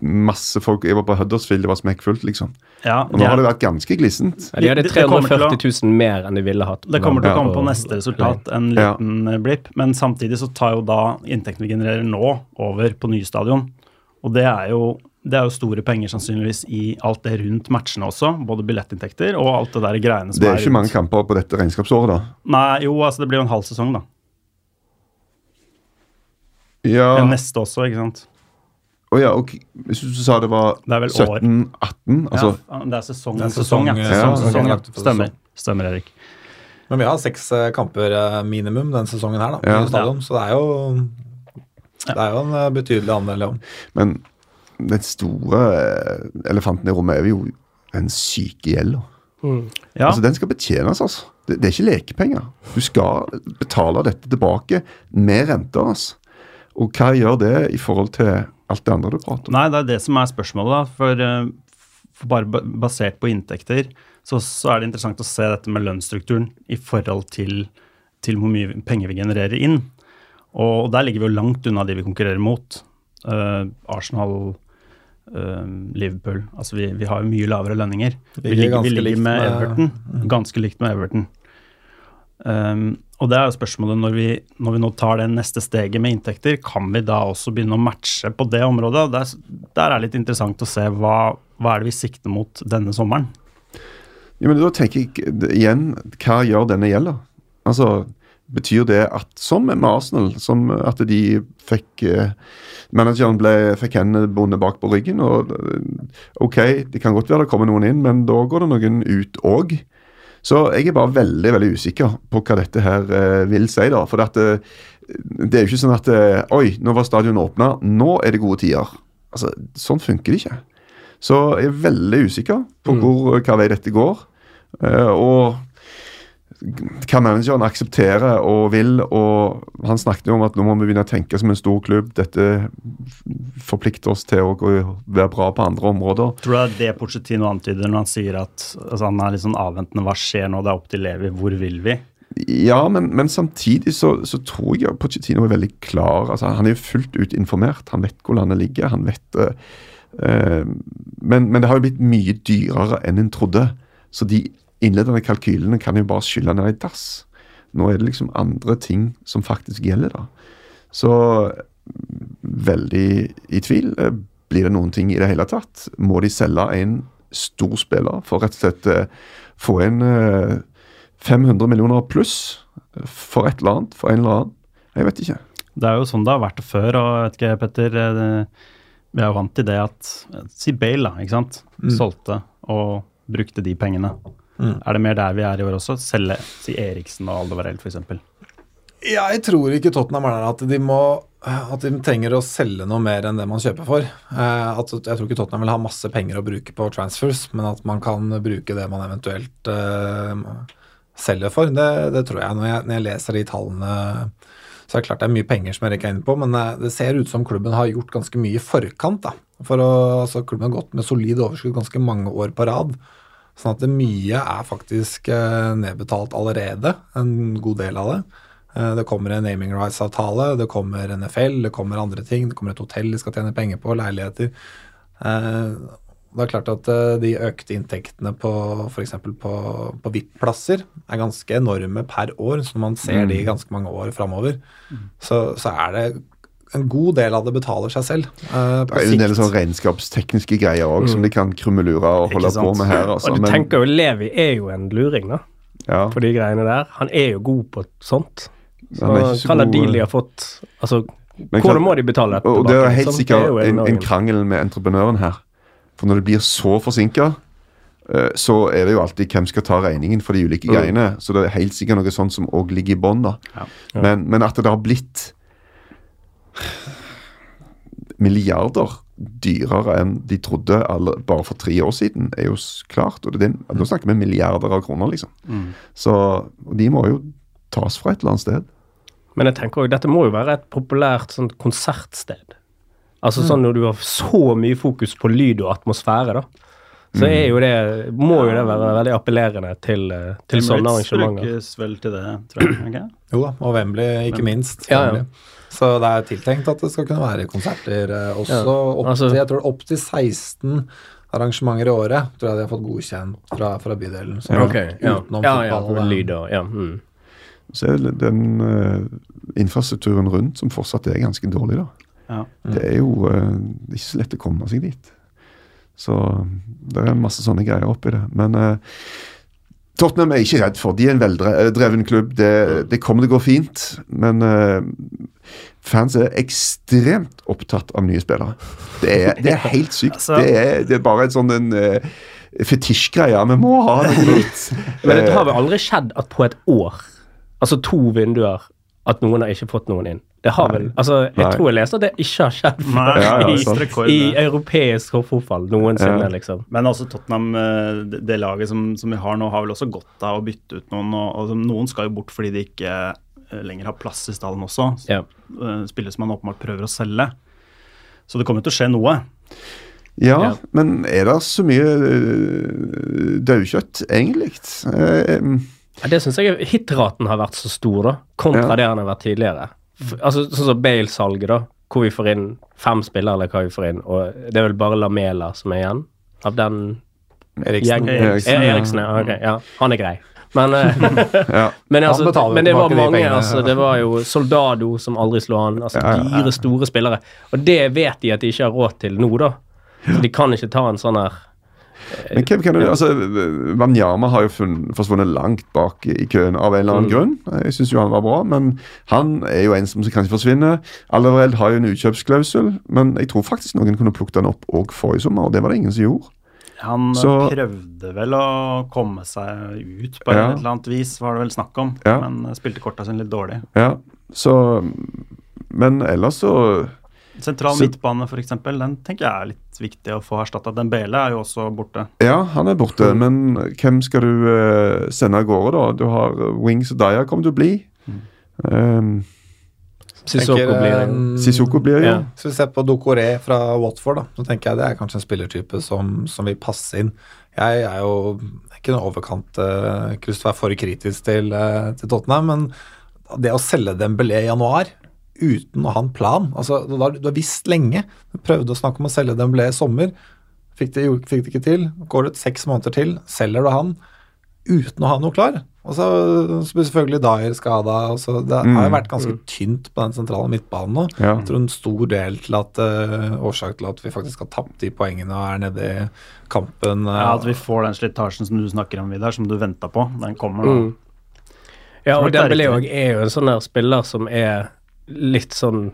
E: masse folk. Jeg var på Huddersfield, det var smekkfullt, liksom.
D: Ja,
E: Og nå har
D: er,
E: det vært ganske glissent.
B: ja, de hadde
D: Det- det kommer til å-
B: 340 000 mer enn de ville hatt.
D: det kommer til å
E: Ja.
D: komme på neste resultat, en liten eh, blipp. Men samtidig så tar jo da inntektene vi genererer nå, over på nye stadion. Og det er jo det er jo store penger sannsynligvis i alt det rundt matchene også. Både billettinntekter og alt det der greiene som
E: Det er ikke
D: er
E: mange kamper på dette regnskapsåret, da.
D: Nei, jo, altså det blir jo en halv sesong, da.
E: Ja,
D: enn Neste også, ikke sant.
E: Å ja, ok. Hvis du sa det var
D: Det er vel år.
E: 17-18 altså,
D: ja, det er sesong,
F: Det er
D: sesong,
F: sesong,
E: ja.
D: Sesong,
E: sesong,
D: ja. Stemmer. Stemmer, Erik.
F: Men vi har seks eh, kamper eh, minimum denne sesongen her, da,
E: Ja.
F: stadion, så det er jo det er jo en eh, betydelig andel, ja.
E: Men den store eh, elefanten i rommet er jo en syke gjelda.
D: Ja,
E: Altså, den skal betjenes, altså. Det, det er ikke lekepenger. Du skal betale dette tilbake med renter, altså. Og hva gjør det i forhold til alt det andre du prater om?
D: Nei, det er det som er spørsmålet, da. For, eh, for bare basert på inntekter, så, så er det interessant å se dette med lønnsstrukturen i forhold til, til hvor mye penger vi genererer inn. Og der ligger vi jo langt unna de vi konkurrerer mot. Uh, Arsenal, uh, Liverpool. Altså vi, vi har jo mye lavere lønninger. Vi
F: Ligger
D: ligger, vi ligger med
F: med-
D: Everton. Ganske likt med Everton. Um, og det er jo spørsmålet når vi, når vi nå tar det neste steget med inntekter, kan vi da også begynne å matche på det området? Der, der er det litt interessant å se hva, hva er det vi sikter mot denne sommeren.
E: Ja, men da tenker jeg igjen, hva gjør denne gjelda? Altså, betyr det at, som med Arsenal, som at de fikk eh, Manageren ble, fikk hendene bundet bak på ryggen, og eh, OK, det kan godt være det kommer noen inn, men da går det noen ut òg. Så jeg er bare veldig veldig usikker på hva dette her eh, vil si. da, for at, eh, Det er jo ikke sånn at eh, Oi, nå var stadionet åpna, nå er det gode tider. Altså, Sånn funker det ikke. Så jeg er veldig usikker på hvor, hva vei dette går. Eh, og hva manageren aksepterer og vil. og Han snakket jo om at nå må vi begynne å tenke som en stor klubb. Dette forplikter oss til å være bra på andre områder.
D: Tror du det er det Pochettino antyder når han sier at altså han er litt sånn avventende? Hva skjer nå? Det er opp til Levi. Hvor vil vi?
E: Ja, men, men samtidig så, så tror jeg Pochettino er veldig klar. altså Han er jo fullt ut informert. Han vet hvor landet ligger. han vet eh, men, men det har jo blitt mye dyrere enn en trodde. Så de innledende kalkylene kan jo bare skylle ned i dass. Nå er det liksom andre ting som faktisk gjelder, da. Så veldig i tvil. Eh, Blir det noen ting i det hele tatt? Må de selge en stor spiller for rett og slett eh, få inn eh, 500 millioner pluss for et eller annet, for en eller annen? Jeg vet ikke.
D: Det er jo sånn det har vært før, og jeg vet ikke, Petter eh, det, Vi er jo vant til det at Si Bale, da, ikke sant. Solgte og brukte de pengene. Er det mer der vi er i år også? Selge si Eriksen og Aldevarell, f.eks.
F: Ja, jeg tror ikke Tottenham er der at de må at de trenger å selge noe mer enn det man kjøper for. Eh, at, jeg tror ikke Tottenham vil ha masse penger å bruke på transfers, men at man kan bruke det man eventuelt eh, selger for, det, det tror jeg. Når, jeg. når jeg leser de tallene, så er det klart det er mye penger som jeg rekker inn på, men eh, det ser ut som klubben har gjort ganske mye i forkant. da. For å, altså Klubben har gått med solid overskudd ganske mange år på rad. Sånn at mye er faktisk eh, nedbetalt allerede, en god del av det. Eh, Det kommer en naming rights-avtale, det kommer NFL, det kommer andre ting. Det kommer et hotell de skal tjene penger på, leiligheter. Eh, Det er klart at de økte inntektene på f.eks. på, på VIP-plasser er ganske enorme per år. Så når man ser de ganske mange år framover, så, så er det en god del av det betaler seg selv. Uh,
E: Det er jo en del sånn regnskapstekniske greier òg som de kan krummelure og holde på med her. Altså.
B: Og du
E: Men,
B: tenker jo Levi er jo en luring, da,
E: ja,
B: på de greiene der. Han er jo god på sånt. Så
E: Han er ikke så
B: hva
E: god,
B: de
E: eh,
B: har fått Altså,
E: men
B: hvordan må de betale dette
E: Og det er helt
B: liksom?
E: sikkert
B: er
E: en, en krangel med entreprenøren her. For når det blir så forsinka, så er det jo alltid hvem skal ta regningen for de ulike greiene. Så det er helt sikkert noe sånt som òg ligger i bånn, da.
D: Ja.
E: Men, men at det har blitt milliarder dyrere enn de trodde alle, bare for tre år siden, er jo klart. Og det, er nå snakker vi milliarder av kroner, liksom. Så og de må jo tas fra et eller annet sted.
B: Men jeg tenker også, dette må jo være et populært sånn konsertsted. Altså sånn når du har så mye fokus på lyd og atmosfære, da. Så er jo det, må jo det være veldig appellerende til, eh, til sånne
D: Emirates
B: arrangementer.
D: brukes vel til det, tror jeg. Okay?
F: Jo da, og Wembley ikke minst.
B: Ja, ja.
F: Så det er tiltenkt at det skal kunne være konserter eh, også.
B: Ja,
F: Opp
B: altså-
F: til, jeg tror opp til 16 arrangementer i året tror jeg de har fått godkjent fra, fra bydelen. Så
B: ja.
F: utenom
B: ja, ja,
F: fotball, eh,
B: lyd ja. Mm.
E: Så er det den uh, infrastrukturen rundt som fortsatt er ganske dårlig, da.
D: Ja.
E: Det er jo uh, ikke så lett å komme seg dit. Så det er en masse sånne greier oppi det. Men eh, Tottenham er jeg ikke redd for. De er en veldreven klubb. Det, det kommer til å gå fint. Men eh, fans er ekstremt opptatt av nye spillere. Det er, det er helt sykt.
D: Altså-
E: det, er, det er bare en sånn en, eh, fetisjgreie. Vi må ha det nytt.
B: Men det har vel aldri skjedd at på et år, altså to vinduer, at noen har ikke fått noen inn. Det har vel, altså Jeg
E: Nei.
B: tror jeg leste at det ikke har skjedd
D: Nei,
E: Ja, ja,
B: i,
D: rekord,
B: i europeisk fotball noensinne,
E: Ja.
B: liksom.
D: Men også Tottenham, eh, det, det laget som, som vi har nå, har vel også godt av å bytte ut noen. Og, og noen skal jo bort fordi de ikke eh, lenger har plass i stallen også.
B: Ja.
D: Eh, Spillere som man åpenbart prøver å selge. Så det kommer til å skje noe.
E: Ja,
B: Ja.
E: men er det så mye daukjøtt, egentlig? Eh,
B: Ja, Det syns jeg hitraten har vært så stor, da, kontra
E: Ja.
B: det han har vært tidligere. Altså Sånn som Bale-salget, da, hvor vi får inn fem spillere, eller hva vi får inn, og det er vel bare Lamela som er igjen av den
F: Eriksen.
B: gjengen.
E: Eriksen, ja.
B: Eriksen ja, Okay, ja. Han er grei. Men, eh,
E: ja.
B: men, altså,
F: betaler
B: men det var mange.
F: de.
B: Altså, det var jo Soldado som aldri slo an. Altså
E: Ja, ja, ja.
B: dyre, store spillere. Og det vet de at de ikke har råd til nå, da. Så de kan ikke ta en sånn her
E: Men hvem kan du, altså, Wanyama har jo funn- forsvunnet langt bak i køen av en eller annen
B: Mm.
E: grunn. Jeg syns jo han var bra, men han er jo en som kanskje forsvinner. Allerede har jo en utkjøpsklausul, men jeg tror faktisk noen kunne plukket den opp òg forrige sommer, og det var det ingen som gjorde.
D: Han
E: Så-
D: prøvde vel å komme seg ut på
E: Ja.
D: et eller annet vis, var det vel snakk om.
E: Ja.
D: Men eh, spilte korta sine litt dårlig.
E: Ja, så Men ellers så
D: Sentral
E: Så-
D: midtbane, f.eks., den tenker jeg er litt viktig å få erstatta. Dembele er jo også borte.
E: Ja, han er borte, men hvem skal du eh, sende av gårde, da? Du har eh, Wings og Daya kommer til å bli. Um,
B: Sissoko blir det.
E: Sissoko blir jo.
B: Ja.
F: Hvis vi ser på Dokoré fra Watford, da, så tenker jeg det er kanskje en spillertype som, som vil passe inn. Jeg er jo ikke noe overkant uh, kryss være for kritisk til, uh, til Tottenham, men det å selge Dembélé i januar uten å ha en plan altså Du har, du har visst lenge. Du prøvde å snakke om å selge Dembélé i sommer. Fikk det, fikk det ikke til. Går det seks måneder til, selger du han uten å ha noe klar. Og så, blir selvfølgelig Dyer skada. Det har jo vært ganske tynt på den sentrale midtbanen nå.
E: Ja.
F: Jeg tror en stor del til at uh, årsak til at vi faktisk har tapt de poengene og er nede i kampen. Uh,
D: Ja, At vi får den slitasjen som du snakker om, Vidar, som du venta på. Den kommer nå.
B: Mm. Ja, og Dembélé er jo en sånn der spiller som er litt sånn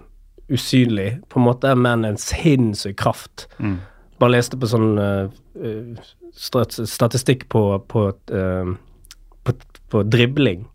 B: usynlig, på en måte, men en sinnssyk kraft.
D: Mm.
B: Bare leste på sånn eh, statistikk på, på, uh, på, på dribling,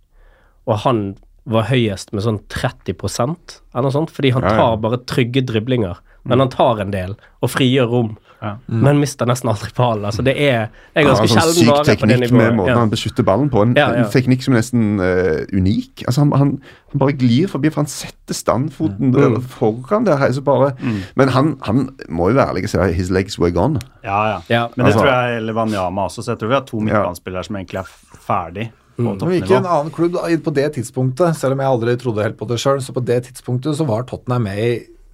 B: og han var høyest med sånn 30% eller noe sånt, fordi han tar bare trygge driblinger. Men han tar en del og frigjør rom,
D: Ja.
B: men mister nesten aldri ballen. Altså, det er, er
E: Han har
B: ganske
E: en sånn
B: sjelden
E: syk
B: vare på det
E: teknikk med måten
B: Ja.
E: han beskytter ballen på. En,
B: Ja, ja.
E: en teknikk som er nesten uh, unik. Altså han, han, han bare glir forbi, for han setter standfoten mm. foran der. Så bare, Men han, han må jo være ærlig og si his legs were gone.
D: Ja, ja.
B: Ja,
D: Men det
E: altså-
D: tror jeg Levanyama også, så jeg tror vi har to midtbanespillere som egentlig er ferdig på
F: Men ikke en annen klubb på det tidspunktet, selv om jeg aldri trodde helt på det sjøl, så på det tidspunktet så var Tottenham med i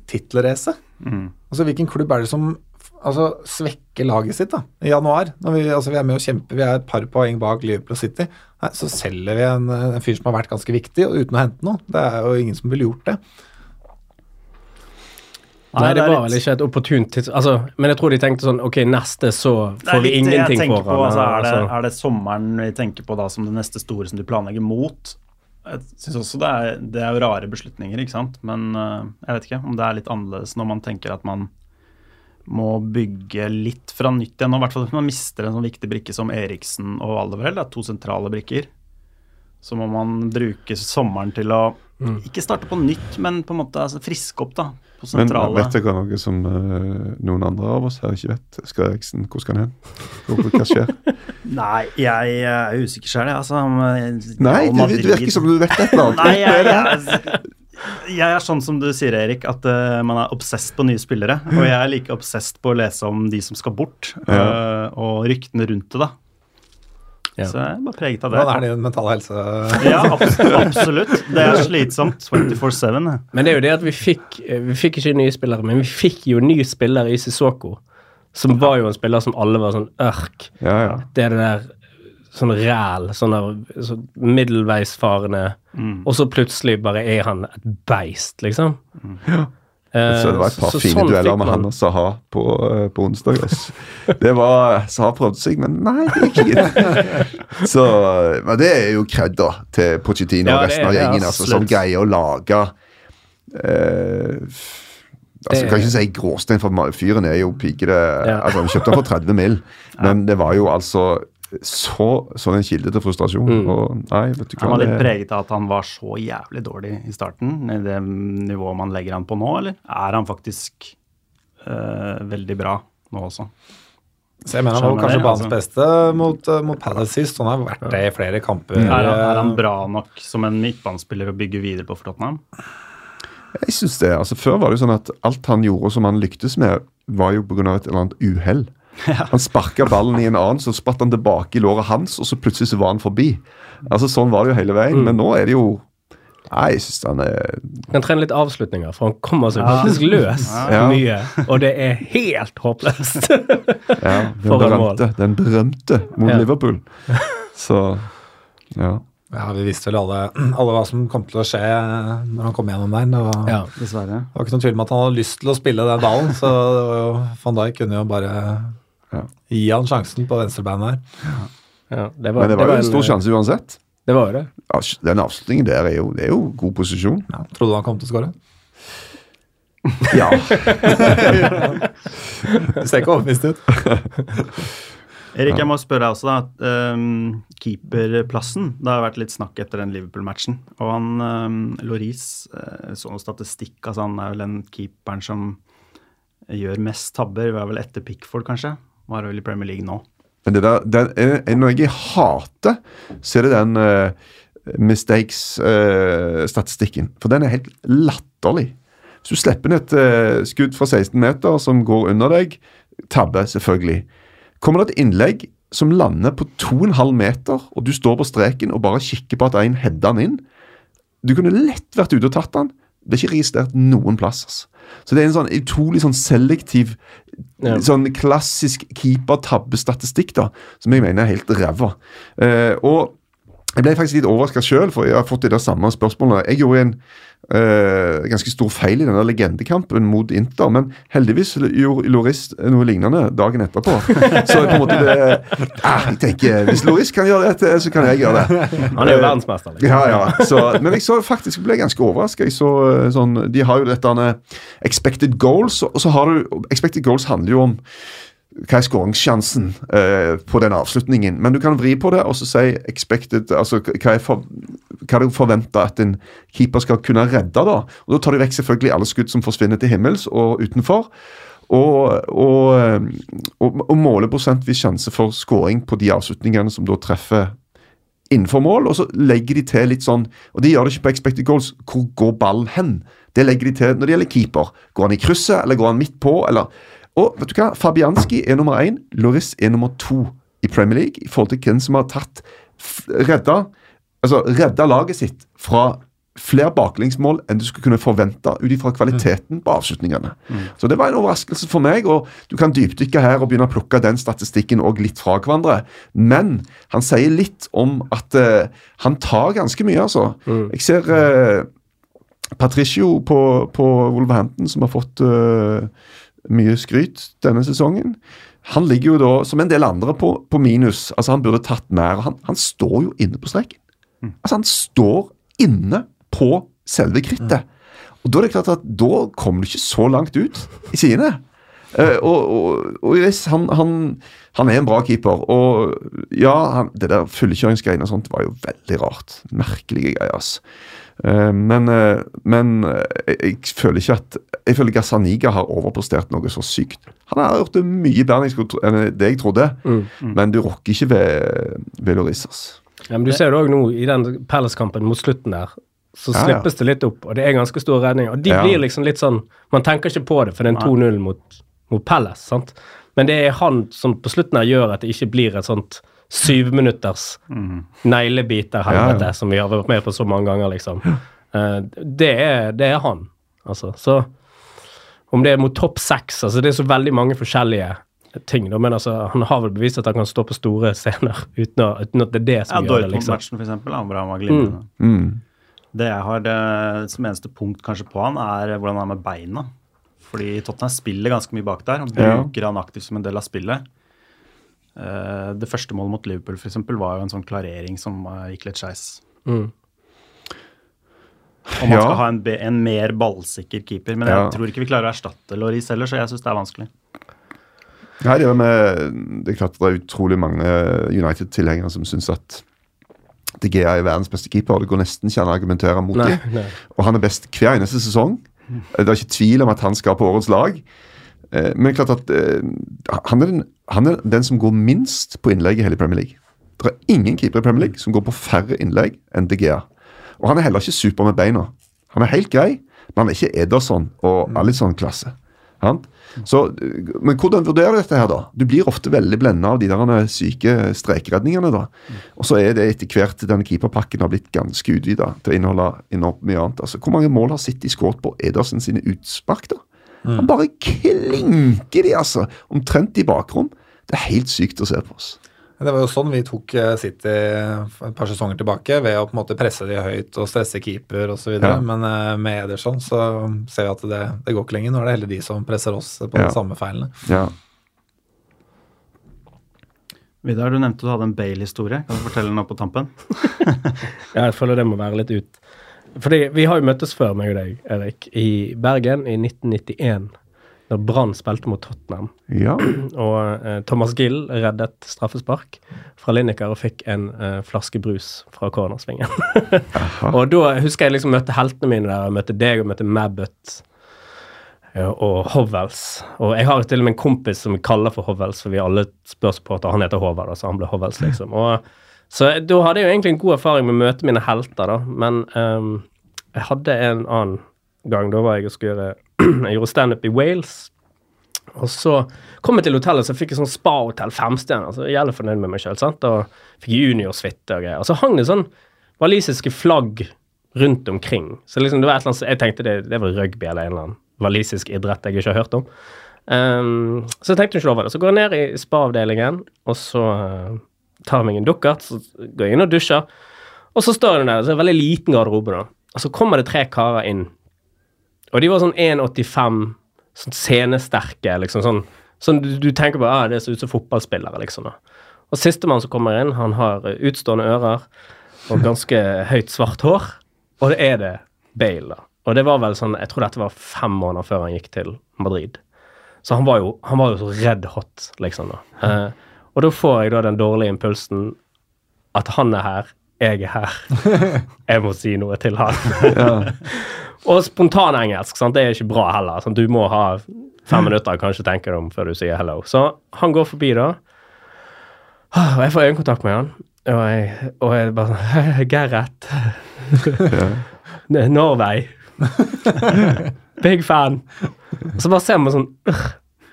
F: tittelracet. Altså hvilken klubb er det som altså, svekker laget sitt da, i januar? Når vi, altså, vi er med og kjemper, vi er et par poeng bak Liverpool City. Nei, så selger vi en, en fyr som har vært ganske viktig, uten å hente noe. Det er jo ingen som ville gjort det.
B: Nei, det
D: er
B: var vel ikke et opportunt tidspunkt. Altså, men jeg tror de tenkte sånn Ok, neste så får vi ingenting for
D: på, altså, er, det,
B: altså.
D: er det sommeren vi tenker på da som det neste store som du planlegger mot? Jeg synes også det er, det er jo rare beslutninger, ikke sant. Men eh, jeg vet ikke om det er litt annerledes når man tenker at man må bygge litt fra nytt igjen. Og I hvert fall hvis man mister en sånn viktig brikke som Eriksen og Alderweireld, det er to sentrale brikker. Så må man bruke sommeren til å
B: Mm.
D: ikke starte på nytt, men på en måte altså, friske opp da, på sentrale Men
E: vet dere noe som uh, noen andre av oss her ikke vet? Skal Eriksen, hvor skal han hen? Hva skjer?
D: Nei, jeg er usikker sjøl, jeg. Altså, om, eh,
E: Nei,
D: det,
E: det virker som du vet et eller annet.
D: Nei, jeg, jeg, jeg er sånn som du sier, Erik, at uh, man er obsesst på nye spillere. Og jeg er like obsesst på å lese om de som skal bort,
E: Ja.
D: eh, og ryktene rundt det, da.
B: Ja.
D: Så jeg er bare preget av det.
F: Hvordan er din mentale helse?
D: Ja, abs absolutt. Det er slitsomt. 24-7.
B: Men det er jo det at vi fikk Vi fikk ikke nye spillere, men vi fikk jo ny spiller i Sissoko. Som var jo en spiller som alle var sånn ørk.
E: Ja, ja.
B: Det er det der sånn ræl, sånn der så middelveisfarende
E: Mm.
B: Og så plutselig bare er han et beist, liksom. Eh,
E: Så det var et par
B: så
E: fine
B: sånn
E: dueller med han og Saha på, eh, på onsdag. ass. Det var Saha prøvde seg, men nei, det gikk ikke. Så men det er jo kred da til Pochettino
B: Ja,
E: og resten av gjengen altså, som greier å lage eh, Altså, kan ikke si gråstein, for fyren er jo pikete
B: Ja.
E: altså, Han kjøpte han for 30 mill., men det var jo altså så, så en kilde til frustrasjon.
B: Mm.
E: Og nei, vet du
D: Han var litt
E: det-
D: preget av at han var så jævlig dårlig i starten, i det nivået man legger han på nå, eller er han faktisk øh, veldig bra nå også?
F: Så jeg mener han var kanskje banens
D: altså.
F: beste mot, uh, mot Palace sist. Han har vært det i flere kamper.
D: Er han, er han
F: Eh,
D: bra nok som en midtbanespiller å bygge videre på for Tottenham?
E: Jeg synes det. altså Før var det jo sånn at alt han gjorde som han lyktes med, var jo pga. et eller annet uhell. Han sparka ballen i en annen, så spratt han tilbake i låret hans, og så plutselig så var han forbi. Altså Sånn var det jo hele veien. Men nå er det jo Nei, jeg syns han er
B: Kan trene litt avslutninger, for han kommer seg faktisk løs
E: Ja.
B: mye. Og det er helt håpløst.
E: ja, den,
B: mål.
E: berømte, den berømte mot
B: Ja.
E: Liverpool. Så ja.
F: Ja, Vi visste vel alle, alle hva som kom til å skje når han kom gjennom der. Det var,
B: Ja.
D: Dessverre.
F: det var ikke noen tvil om at han hadde lyst til å spille den ballen, så det var jo, van Dijk kunne jo bare
E: Ja.
F: gi han sjansen på venstrebeinet her.
B: Ja, det var,
E: Men det var jo en stor
B: eh,
E: sjanse uansett.
B: Det var det.
E: Den avslutningen der er jo, det er jo god posisjon.
F: Ja, trodde du han kom til å skåre?
E: Ja.
F: Du ser ikke overbevist ut.
D: Erik, jeg må spørre deg også, da. Um, keeperplassen. Det har vært litt snakk etter den Liverpool-matchen. Og han um, Loris uh, så noe statistikk. altså Han er vel den keeperen som gjør mest tabber. Det var vel etter Pickford, kanskje. Var vel i Premier League nå.
E: Men det der, den, er, er noe jeg hater, så er det den uh, mistakes-statistikken. For den er helt latterlig. Hvis du slipper inn et uh, skudd fra 16 meter som går under deg, tabbe, selvfølgelig. Kommer det et innlegg som lander på 2,5 meter, og du står på streken og bare kikker på at en header den inn Du kunne lett vært ute og tatt den. Det er ikke registrert noen plass. Altså. Så det er en sånn utrolig sånn selektiv,
B: Ja.
E: sånn klassisk keepertabbestatistikk da, som jeg mener er helt ræva. Uh, og jeg ble faktisk litt overraska sjøl, for jeg har fått det der samme spørsmålet. Jeg gjorde en eh, ganske stor feil i denne legendekampen mot Inter, men heldigvis gjorde Loris noe lignende dagen etterpå. Så på en måte det ah, jeg tenker, Hvis Loris kan gjøre dette, så kan jeg gjøre det.
B: Han er jo verdensmester. Liksom.
E: Ja, ja. Så, men jeg så faktisk ble ganske overraska. Sånn, de har jo dette med expected goals, og så har du Expected goals handler jo om hva er skåringssjansen uh, på den avslutningen. Men du kan vri på det og så si expected, altså hva er, for, hva de forventer at en keeper skal kunne redde. da. Og Da tar de vekk selvfølgelig alle skudd som forsvinner til himmels og utenfor. Og, og, og, og måler prosentvis sjanse for skåring på de avslutningene som da treffer innenfor mål, og så legger de til litt sånn Og de gjør det ikke på expected goals. Hvor går ballen hen? Det legger de til når det gjelder keeper. Går han i krysset, eller går han midt på? eller Og vet du hva? Fabianski er nummer én. Loris er nummer to i Premier League i forhold til hvem som har tatt redda, altså redda laget sitt fra flere baklengsmål enn du skulle kunne forvente ut ifra kvaliteten på avslutningene. Så det var en overraskelse for meg, og du kan dypdykke her og begynne å plukke den statistikken og litt fra hverandre. Men han sier litt om at uh, han tar ganske mye, altså. Jeg ser uh, Patricio på, på Wolverhampton, som har fått uh, mye skryt denne sesongen. Han ligger jo da, som en del andre, på, på minus. Altså Han burde tatt mer. Han, han står jo inne på streken. Altså Han står inne på selve krittet. Og Da er det klart at da kommer du ikke så langt ut i sidene. Uh, og, og, og yes, han, han, han er en bra keeper. Og ja, han, det der fullkjøringsgreiene og sånt var jo veldig rart. Merkelige greier. ass. Uh, men uh, men jeg, jeg føler ikke at Jeg føler Gazzaniga har overprestert noe så sykt. Han har gjort det mye bedre enn det jeg trodde, men du rokker ikke ved, ved Loris.
B: Ja, men du ser det òg nå i den Palace-kampen mot slutten der. Så
E: Ja, ja.
B: slippes det litt opp, og det er ganske store redninger. Og de
E: Ja.
B: blir liksom litt sånn Man tenker ikke på det, for det er en 2-0 mot, mot Palace. sant? Men det er han som på slutten her gjør at det ikke blir et sånt syvminutters neglebiter-helvete
E: Ja, ja.
B: som vi har vært med på så mange ganger, liksom. Eh, det, er, det er han, altså. Så om det er mot topp seks altså Det er så veldig mange forskjellige ting, da, men altså, han har vel bevist at han kan stå på store scener uten, å, uten at det er det
D: Ja,
B: som gjør det, liksom.
D: Dortmund-matchen, for eksempel. Han, hvor han var glimrende.
E: Mm.
D: Det jeg har det, som eneste punkt kanskje på han, er hvordan han er med beina. Fordi Tottenham spiller ganske mye bak der,
E: Ja.
D: bruker han aktivt som en del av spillet. Uh, det første målet mot Liverpool for eksempel, var jo en sånn klarering som uh, gikk litt skeis.
B: Mm.
D: Om man
E: Ja.
D: skal ha en, en mer ballsikker keeper. Men jeg tror ikke vi klarer å erstatte Loris heller, så jeg syns det er vanskelig.
E: Nei, det, med, det er klart det er utrolig mange United-tilhengere som syns at De Gea er verdens beste keeper. Det går nesten ikke an å argumentere mot
B: Nei,
E: dem.
B: nei.
E: Og han er best hver eneste sesong. Det er ikke tvil om at han skal på årets lag. Eh, Men klart at eh, han er, den, han er den som går minst på innlegg i hele Premier League. Det er ingen keeper i Premier League som går på færre innlegg enn De Gea. Og han er heller ikke super med beina. Han er helt grei, men han er ikke Ederson og Alisson klasse. Sant? Så, men hvordan vurderer du dette her, da? Du blir ofte veldig blenda av de der syke strekredningene. da. Og så er det etter hvert denne keeperpakken har blitt ganske utvida til å inneholde enormt mye annet. Altså, Hvor mange mål har City skåret på Edersen sine utspark? da? Han bare klinker de, altså! Omtrent i bakrom. Det er helt sykt å se på oss.
F: Det var jo sånn vi tok eh, City et par sesonger tilbake, ved å på en måte presse de høyt og stresse keeper osv.
E: Ja.
F: Men eh, med Ederson så ser vi at det, det går ikke lenger. Nå er det heller de som presser oss på
E: Ja.
F: de samme feilene.
E: Ja.
D: Vidar, du nevnte du hadde en Bale-historie. Kan du fortelle noe på tampen?
B: Ja, jeg føler det må være litt ut. Fordi vi har jo møttes før, meg og deg, Erik, i Bergen i 1991. da Brann spilte mot Tottenham.
E: Ja.
B: Og eh, Thomas Gill reddet straffespark fra Lineker og fikk en eh, flaske brus fra cornersvingen. og da husker jeg liksom møtte heltene mine der. Jeg møtte deg og møtte Mabbott eh, og Hovels. Og jeg har til og med en kompis som vi kaller for Hovels, for vi alle spørs på at Han heter Håvard, så han ble Hovels, liksom. Og, så da hadde jeg jo egentlig en god erfaring med å møte mine helter, da. Men um, jeg hadde en annen gang. Da var jeg og skulle gjøre Jeg gjorde standup i Wales. Og så kom jeg til hotellet, så fikk jeg sånn spa-hotell femstjerner. Så jeg er fornøyd med meg sjøl. Fikk juniorsuite og greier. Og så hang det sånn walisiske flagg rundt omkring. Så liksom det var et eller annet, Jeg tenkte det, det var rugby eller en eller annen walisisk idrett jeg ikke har hørt om. Um, så jeg tenkte ikke over det. Så går jeg ned i spa-avdelingen, og så eh, tar jeg meg en dukkert. Så går jeg inn og dusjer. Og så står jeg der, så er det en veldig liten garderobe, da. Og så kommer det tre karer inn. Og de var sånn 1,85, sånn scenesterke, liksom sånn Sånn du, du tenker på ah, det ser ut som fotballspillere, liksom. da. Og sistemann som kommer inn, han har eh, utstående ører og ganske høyt svart hår. Og det er det Bale, da. Og det var vel sånn, jeg tror dette var fem måneder før han gikk til Madrid. Så han var jo, han var jo så red hot, liksom. da. Eh, og da får jeg da den dårlige impulsen at han er her, jeg er her. Jeg må si noe til han. og spontan engelsk, det er ikke bra heller. Sant? Du må ha fem minutter kanskje tenke deg om før du sier hello. Så han går forbi da, og jeg får øyekontakt med han. Og jeg, og jeg bare sånn Gerrit. Norway. Big fan. Og så bare ser man sånn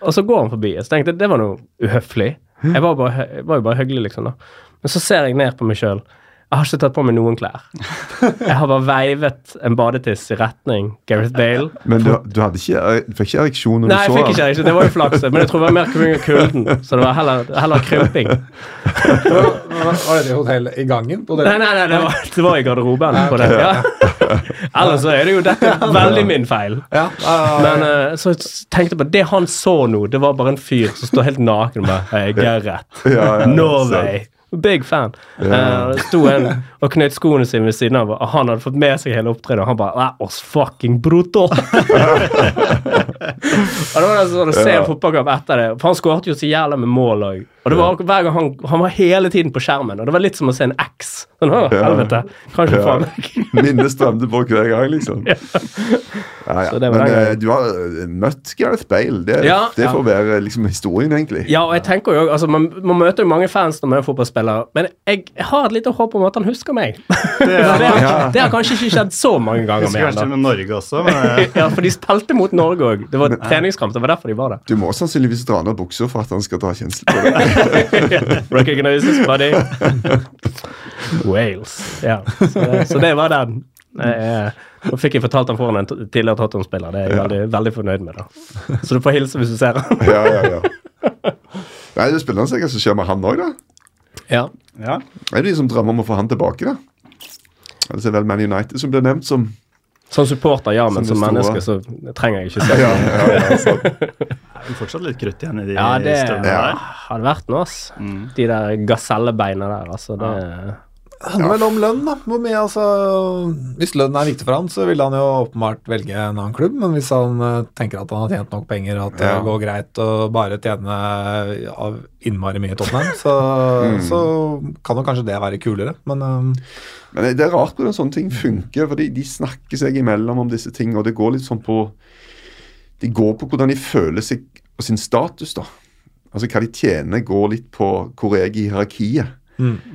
B: Og så går han forbi. Så tenkte jeg det var noe uhøflig. Jeg var, bare, jeg var jo bare hyggelig, liksom. da. Men så ser jeg ned på meg sjøl. Jeg har ikke tatt på meg noen klær. Jeg har bare veivet en badetiss i retning Gareth Bale.
E: Men du, du hadde ikke, du fikk ikke ereksjon når
B: Nei,
E: du
B: jeg fikk ikke det. Det var jo flaks. Men jeg tror det var mer på av kulden. Så det var heller, heller krymping.
F: Var det det hotellet i gangen? På det?
B: Nei, nei, nei, det var, det var i garderoben. på det. Ja. Ellers så er det jo dette veldig min feil.
F: Ja, ja, ja,
B: Men eh, så tenkte jeg på det han så nå, det var bare en fyr som står helt naken Gerrit.
E: Ja, ja,
B: Norway. Big fan. Eh, Uh, sto en og knøt skoene sine ved siden av, og han hadde fått med seg hele opptredenen. Og han bare That was fucking brutal. og det var sånn å se en fotballkamp etter det, for han skåret jo så jævla med mål òg. Og det var hver gang han, han var hele tiden på skjermen, og det var litt som å se en X. Sånn, å, helvete. Kanskje
E: Ja.
B: faen.
E: Minnet strømte på hver gang, liksom. Ja, ja.
B: Så det var
E: Men eh, du har eh, møtt Gareth Bale. Det,
B: Ja,
E: det
B: ja.
E: får være liksom historien, egentlig.
B: Ja, og jeg tenker jo, altså Man, man møter jo mange fans når man er fotballspiller, men jeg, jeg har et lite håp om at han husker meg. Det, har, det har kanskje ikke skjedd så mange ganger
H: Husker
B: med
H: kanskje med Norge også, men eh.
B: Ja, for de spilte mot Norge òg. Det var treningskamp. Det var derfor de var der.
E: Du må sannsynligvis dra ned buksa for at han skal dra kjensel på det.
B: Recognize this body. Wales. Ja, så det, så det var den. Er- nå fikk jeg fortalt han foran en tidligere Tottenham-spiller. Det er jeg veldig, veldig fornøyd med. da. Så du får hilse hvis du ser han.
E: Ja, ja, ja. Nei, Det er spennende hva som skjer med han òg, da.
B: Ja.
H: ja.
E: Det er de som drømmer om å få han tilbake, da. Eller så er det vel Man United som blir nevnt som
B: Som supporter, ja, men
E: Som
B: som menneske så trenger jeg ikke se
E: Ja, ja, ja,
H: er fortsatt litt krutt igjen i de
B: Ja, det
H: støvlene
E: Ja.
H: der.
B: hadde vært noe, ass. De der gasellebeina der, altså. Det
F: ja. handler vel om lønn, da. Hvor mye, altså Hvis lønn er viktig for han, så vil han jo åpenbart velge en annen klubb. Men hvis han eh, tenker at han har tjent nok penger, at det
E: Ja.
F: går greit å bare tjene av innmari mye i Tottenham, så, så kan jo kanskje det være kulere. Men um,
E: Men det er rart hvordan sånne ting funker, for de snakker seg imellom om disse ting, og det går litt sånn på De går på hvordan de føler seg og sin status, da. Altså hva de tjener, går litt på hvor jeg er i hierarkiet.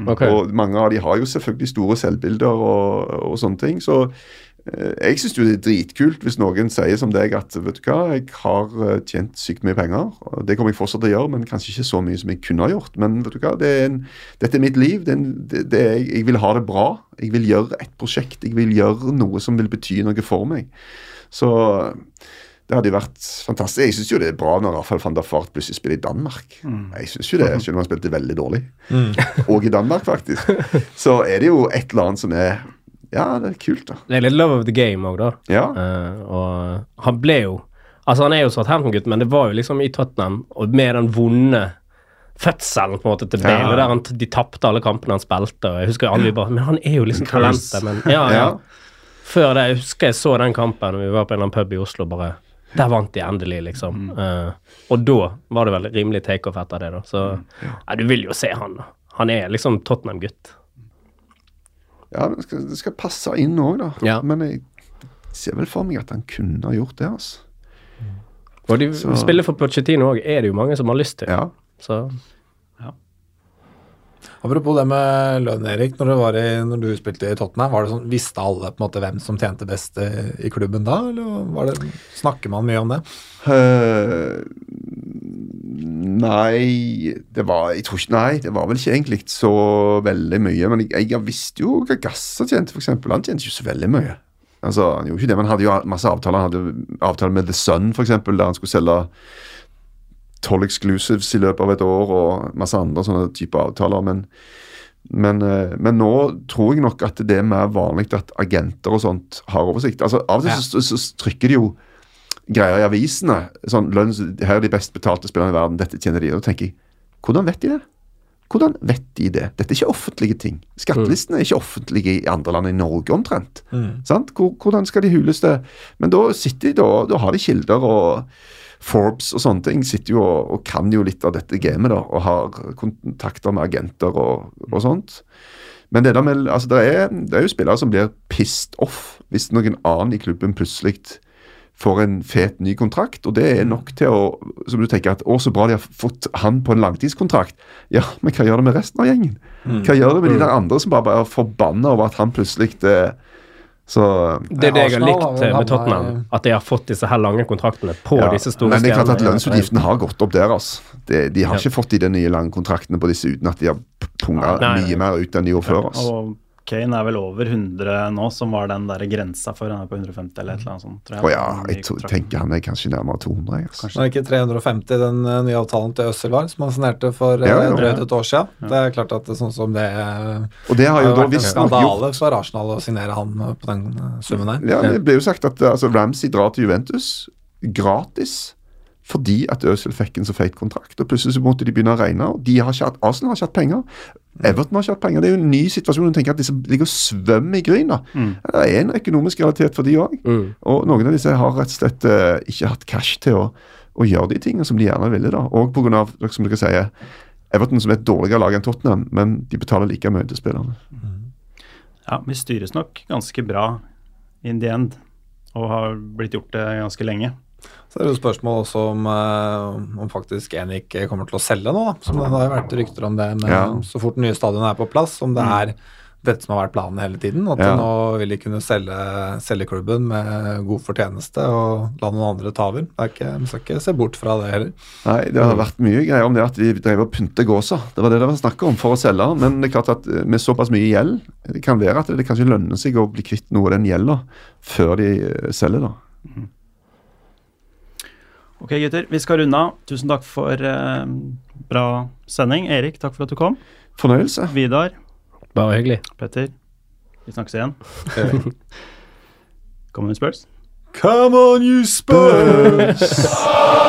B: Ok.
E: Og mange av de har jo selvfølgelig store selvbilder og, og sånne ting. Så eh, jeg syns det er dritkult hvis noen sier som deg at vet du hva, jeg har eh, tjent sykt mye penger. og Det kommer jeg fortsatt til å gjøre, men kanskje ikke så mye som jeg kunne ha gjort. Men vet du hva, det er en, dette er mitt liv. Det er en, det, det er, jeg vil ha det bra. Jeg vil gjøre et prosjekt. Jeg vil gjøre noe som vil bety noe for meg. Så det hadde jo vært fantastisk. Jeg syns jo det er bra når Rafael van der Fart plutselig spiller i Danmark. Jeg synes jo det, Selv om han spilte veldig dårlig. Og i Danmark, faktisk. Så er det jo et eller annet som er Ja, det er kult, da.
B: Det er litt love of the game òg, da.
E: Ja.
B: Uh, og han ble jo Altså, han er jo Southampton-gutt, men det var jo liksom i Tottenham, og med den vonde fødselen på en måte til Bale,
E: Ja.
B: der han, de tapte alle kampene han spilte, og jeg husker alle bare Men han er jo liksom talentet, men ja, ja.
E: Ja.
B: Før det, jeg husker jeg så den kampen, og vi var på en eller annen pub i Oslo, bare Der vant de endelig, liksom. Eh, og da var det vel rimelig takeoff etter det, da. Så ja, du vil jo se han, da. Han er liksom Tottenham-gutt.
E: Ja, det skal, det skal passe inn òg, da.
B: Ja.
E: Men jeg ser vel for meg at han kunne ha gjort det, altså.
B: Og de
E: Så-
B: spiller for Pochettino òg, er det jo mange som har lyst til.
E: Ja.
B: Så
F: Apropos det med lønn, Erik. Når, var i, når du spilte i Tottenham, var det sånn, visste alle på en måte hvem som tjente best i, i klubben da? Eller det, snakker man mye om det?
E: Uh, nei det var, jeg tror ikke, nei, det var vel ikke egentlig så veldig mye. Men jeg, jeg visste jo hva Gassa tjente, f.eks. Han tjente ikke så veldig mye. Altså, Han gjorde ikke det, men han hadde jo masse avtaler. Han hadde avtale med The Sun, f.eks., der han skulle selge tolv exclusives i løpet av et år, og masse andre sånne typer avtaler. Men, men, eh, men nå tror jeg nok at det er mer vanlig at agenter og sånt har oversikt. Altså, Av og til så, så, så trykker de jo greier i avisene. sånn, lønns, Her er de best betalte spillerne i verden, dette tjener de. Og da tenker jeg, hvordan vet de det? Hvordan vet de det? Dette er ikke offentlige ting. Skattelistene er ikke offentlige i andre land i Norge, omtrent. Sant? Hvor, hvordan skal de hules det? Men da sitter de da, da har de kilder, og Forbes og sånne ting sitter jo og, og kan jo litt av dette gamet, da, og har kontakter med agenter og, og sånt. Men det, der med, altså det, er, det er jo spillere som blir pissed off hvis noen annen i klubben plutselig får en fet ny kontrakt, og det er nok til å Som du tenker at å, så bra de har fått han på en langtidskontrakt. Ja, men hva gjør det med resten av gjengen? Hva gjør det med de der andre som bare, bare er forbanna over at han plutselig eh, Så
B: det er det jeg har likt eh, med Tottenham. At de har fått disse her lange kontraktene på
E: ja.
B: disse store
E: Men det er klart at lønnsutgiftene har gått opp der, altså. De, de har
B: Ja.
E: ikke fått de nye lange kontraktene på disse uten at de har punga mye mer ut enn de gjorde før. Altså.
H: Og Kane er vel over 100 nå, som var den der grensa for han er på 150 eller et eller annet sånt. tror jeg.
E: Oh, ja, jeg
H: to,
E: tenker han er kanskje nærmere 200. Jeg, altså.
F: Var det ikke 350 den eh, nye avtalen til Øssel var, som han signerte for ja,
E: Ja, ja.
F: drøyt et år siden? Det er klart at det er sånn som det eh,
E: Og det har jo da
F: visst nok
E: visstnok gjort
F: for Arsenal å signere han eh, på den eh, summen der.
E: Ja, Det ble jo sagt at altså, Ramsey drar til Juventus gratis fordi at Øzil fikk en så feit kontrakt. og Plutselig så måtte de begynne å regne. og de har ikke hatt, Arsenal har ikke hatt penger. Everton har ikke hatt penger. Det er jo en ny situasjon. Du tenker at disse ligger og svømmer i gryna. Mm. Det er en økonomisk realitet for de òg.
B: Mm.
E: Og noen av disse har rett og slett uh, ikke hatt cash til å, å gjøre de tingene som de gjerne ville. da. Og pga. som dere sier, Everton som er et dårligere lag enn Tottenham, men de betaler like mye til spillerne.
H: Ja, vi styres nok ganske bra in the end, og har blitt gjort det ganske lenge.
F: Så det er jo jo spørsmål også om, eh, om faktisk Enik kommer til å selge nå, da. Som det har vært rykter om det. Men
E: Ja.
F: så fort det nye stadionet er på plass, om det er dette som har vært planen hele tiden. At
E: Ja.
F: nå vil de kunne selge, selge klubben med god fortjeneste og la noen andre ta over. Er Vi skal ikke se bort fra det heller.
E: Nei, det har vært mye greier om det at de drev og pynte gåsa. Det var det det var snakk om for å selge. Men det er klart at eh, med såpass mye gjeld, det kan være at det kanskje lønner seg å bli kvitt noe av den gjelda før de eh, selger, da.
H: Ok, gutter, vi skal runde av. Tusen takk for eh, bra sending. Erik, takk for at du kom.
E: Fornøyelse.
H: Vidar,
B: Bare hyggelig.
H: Petter, vi snakkes igjen. Kommer you Spurs?
F: Come on, you Spurs!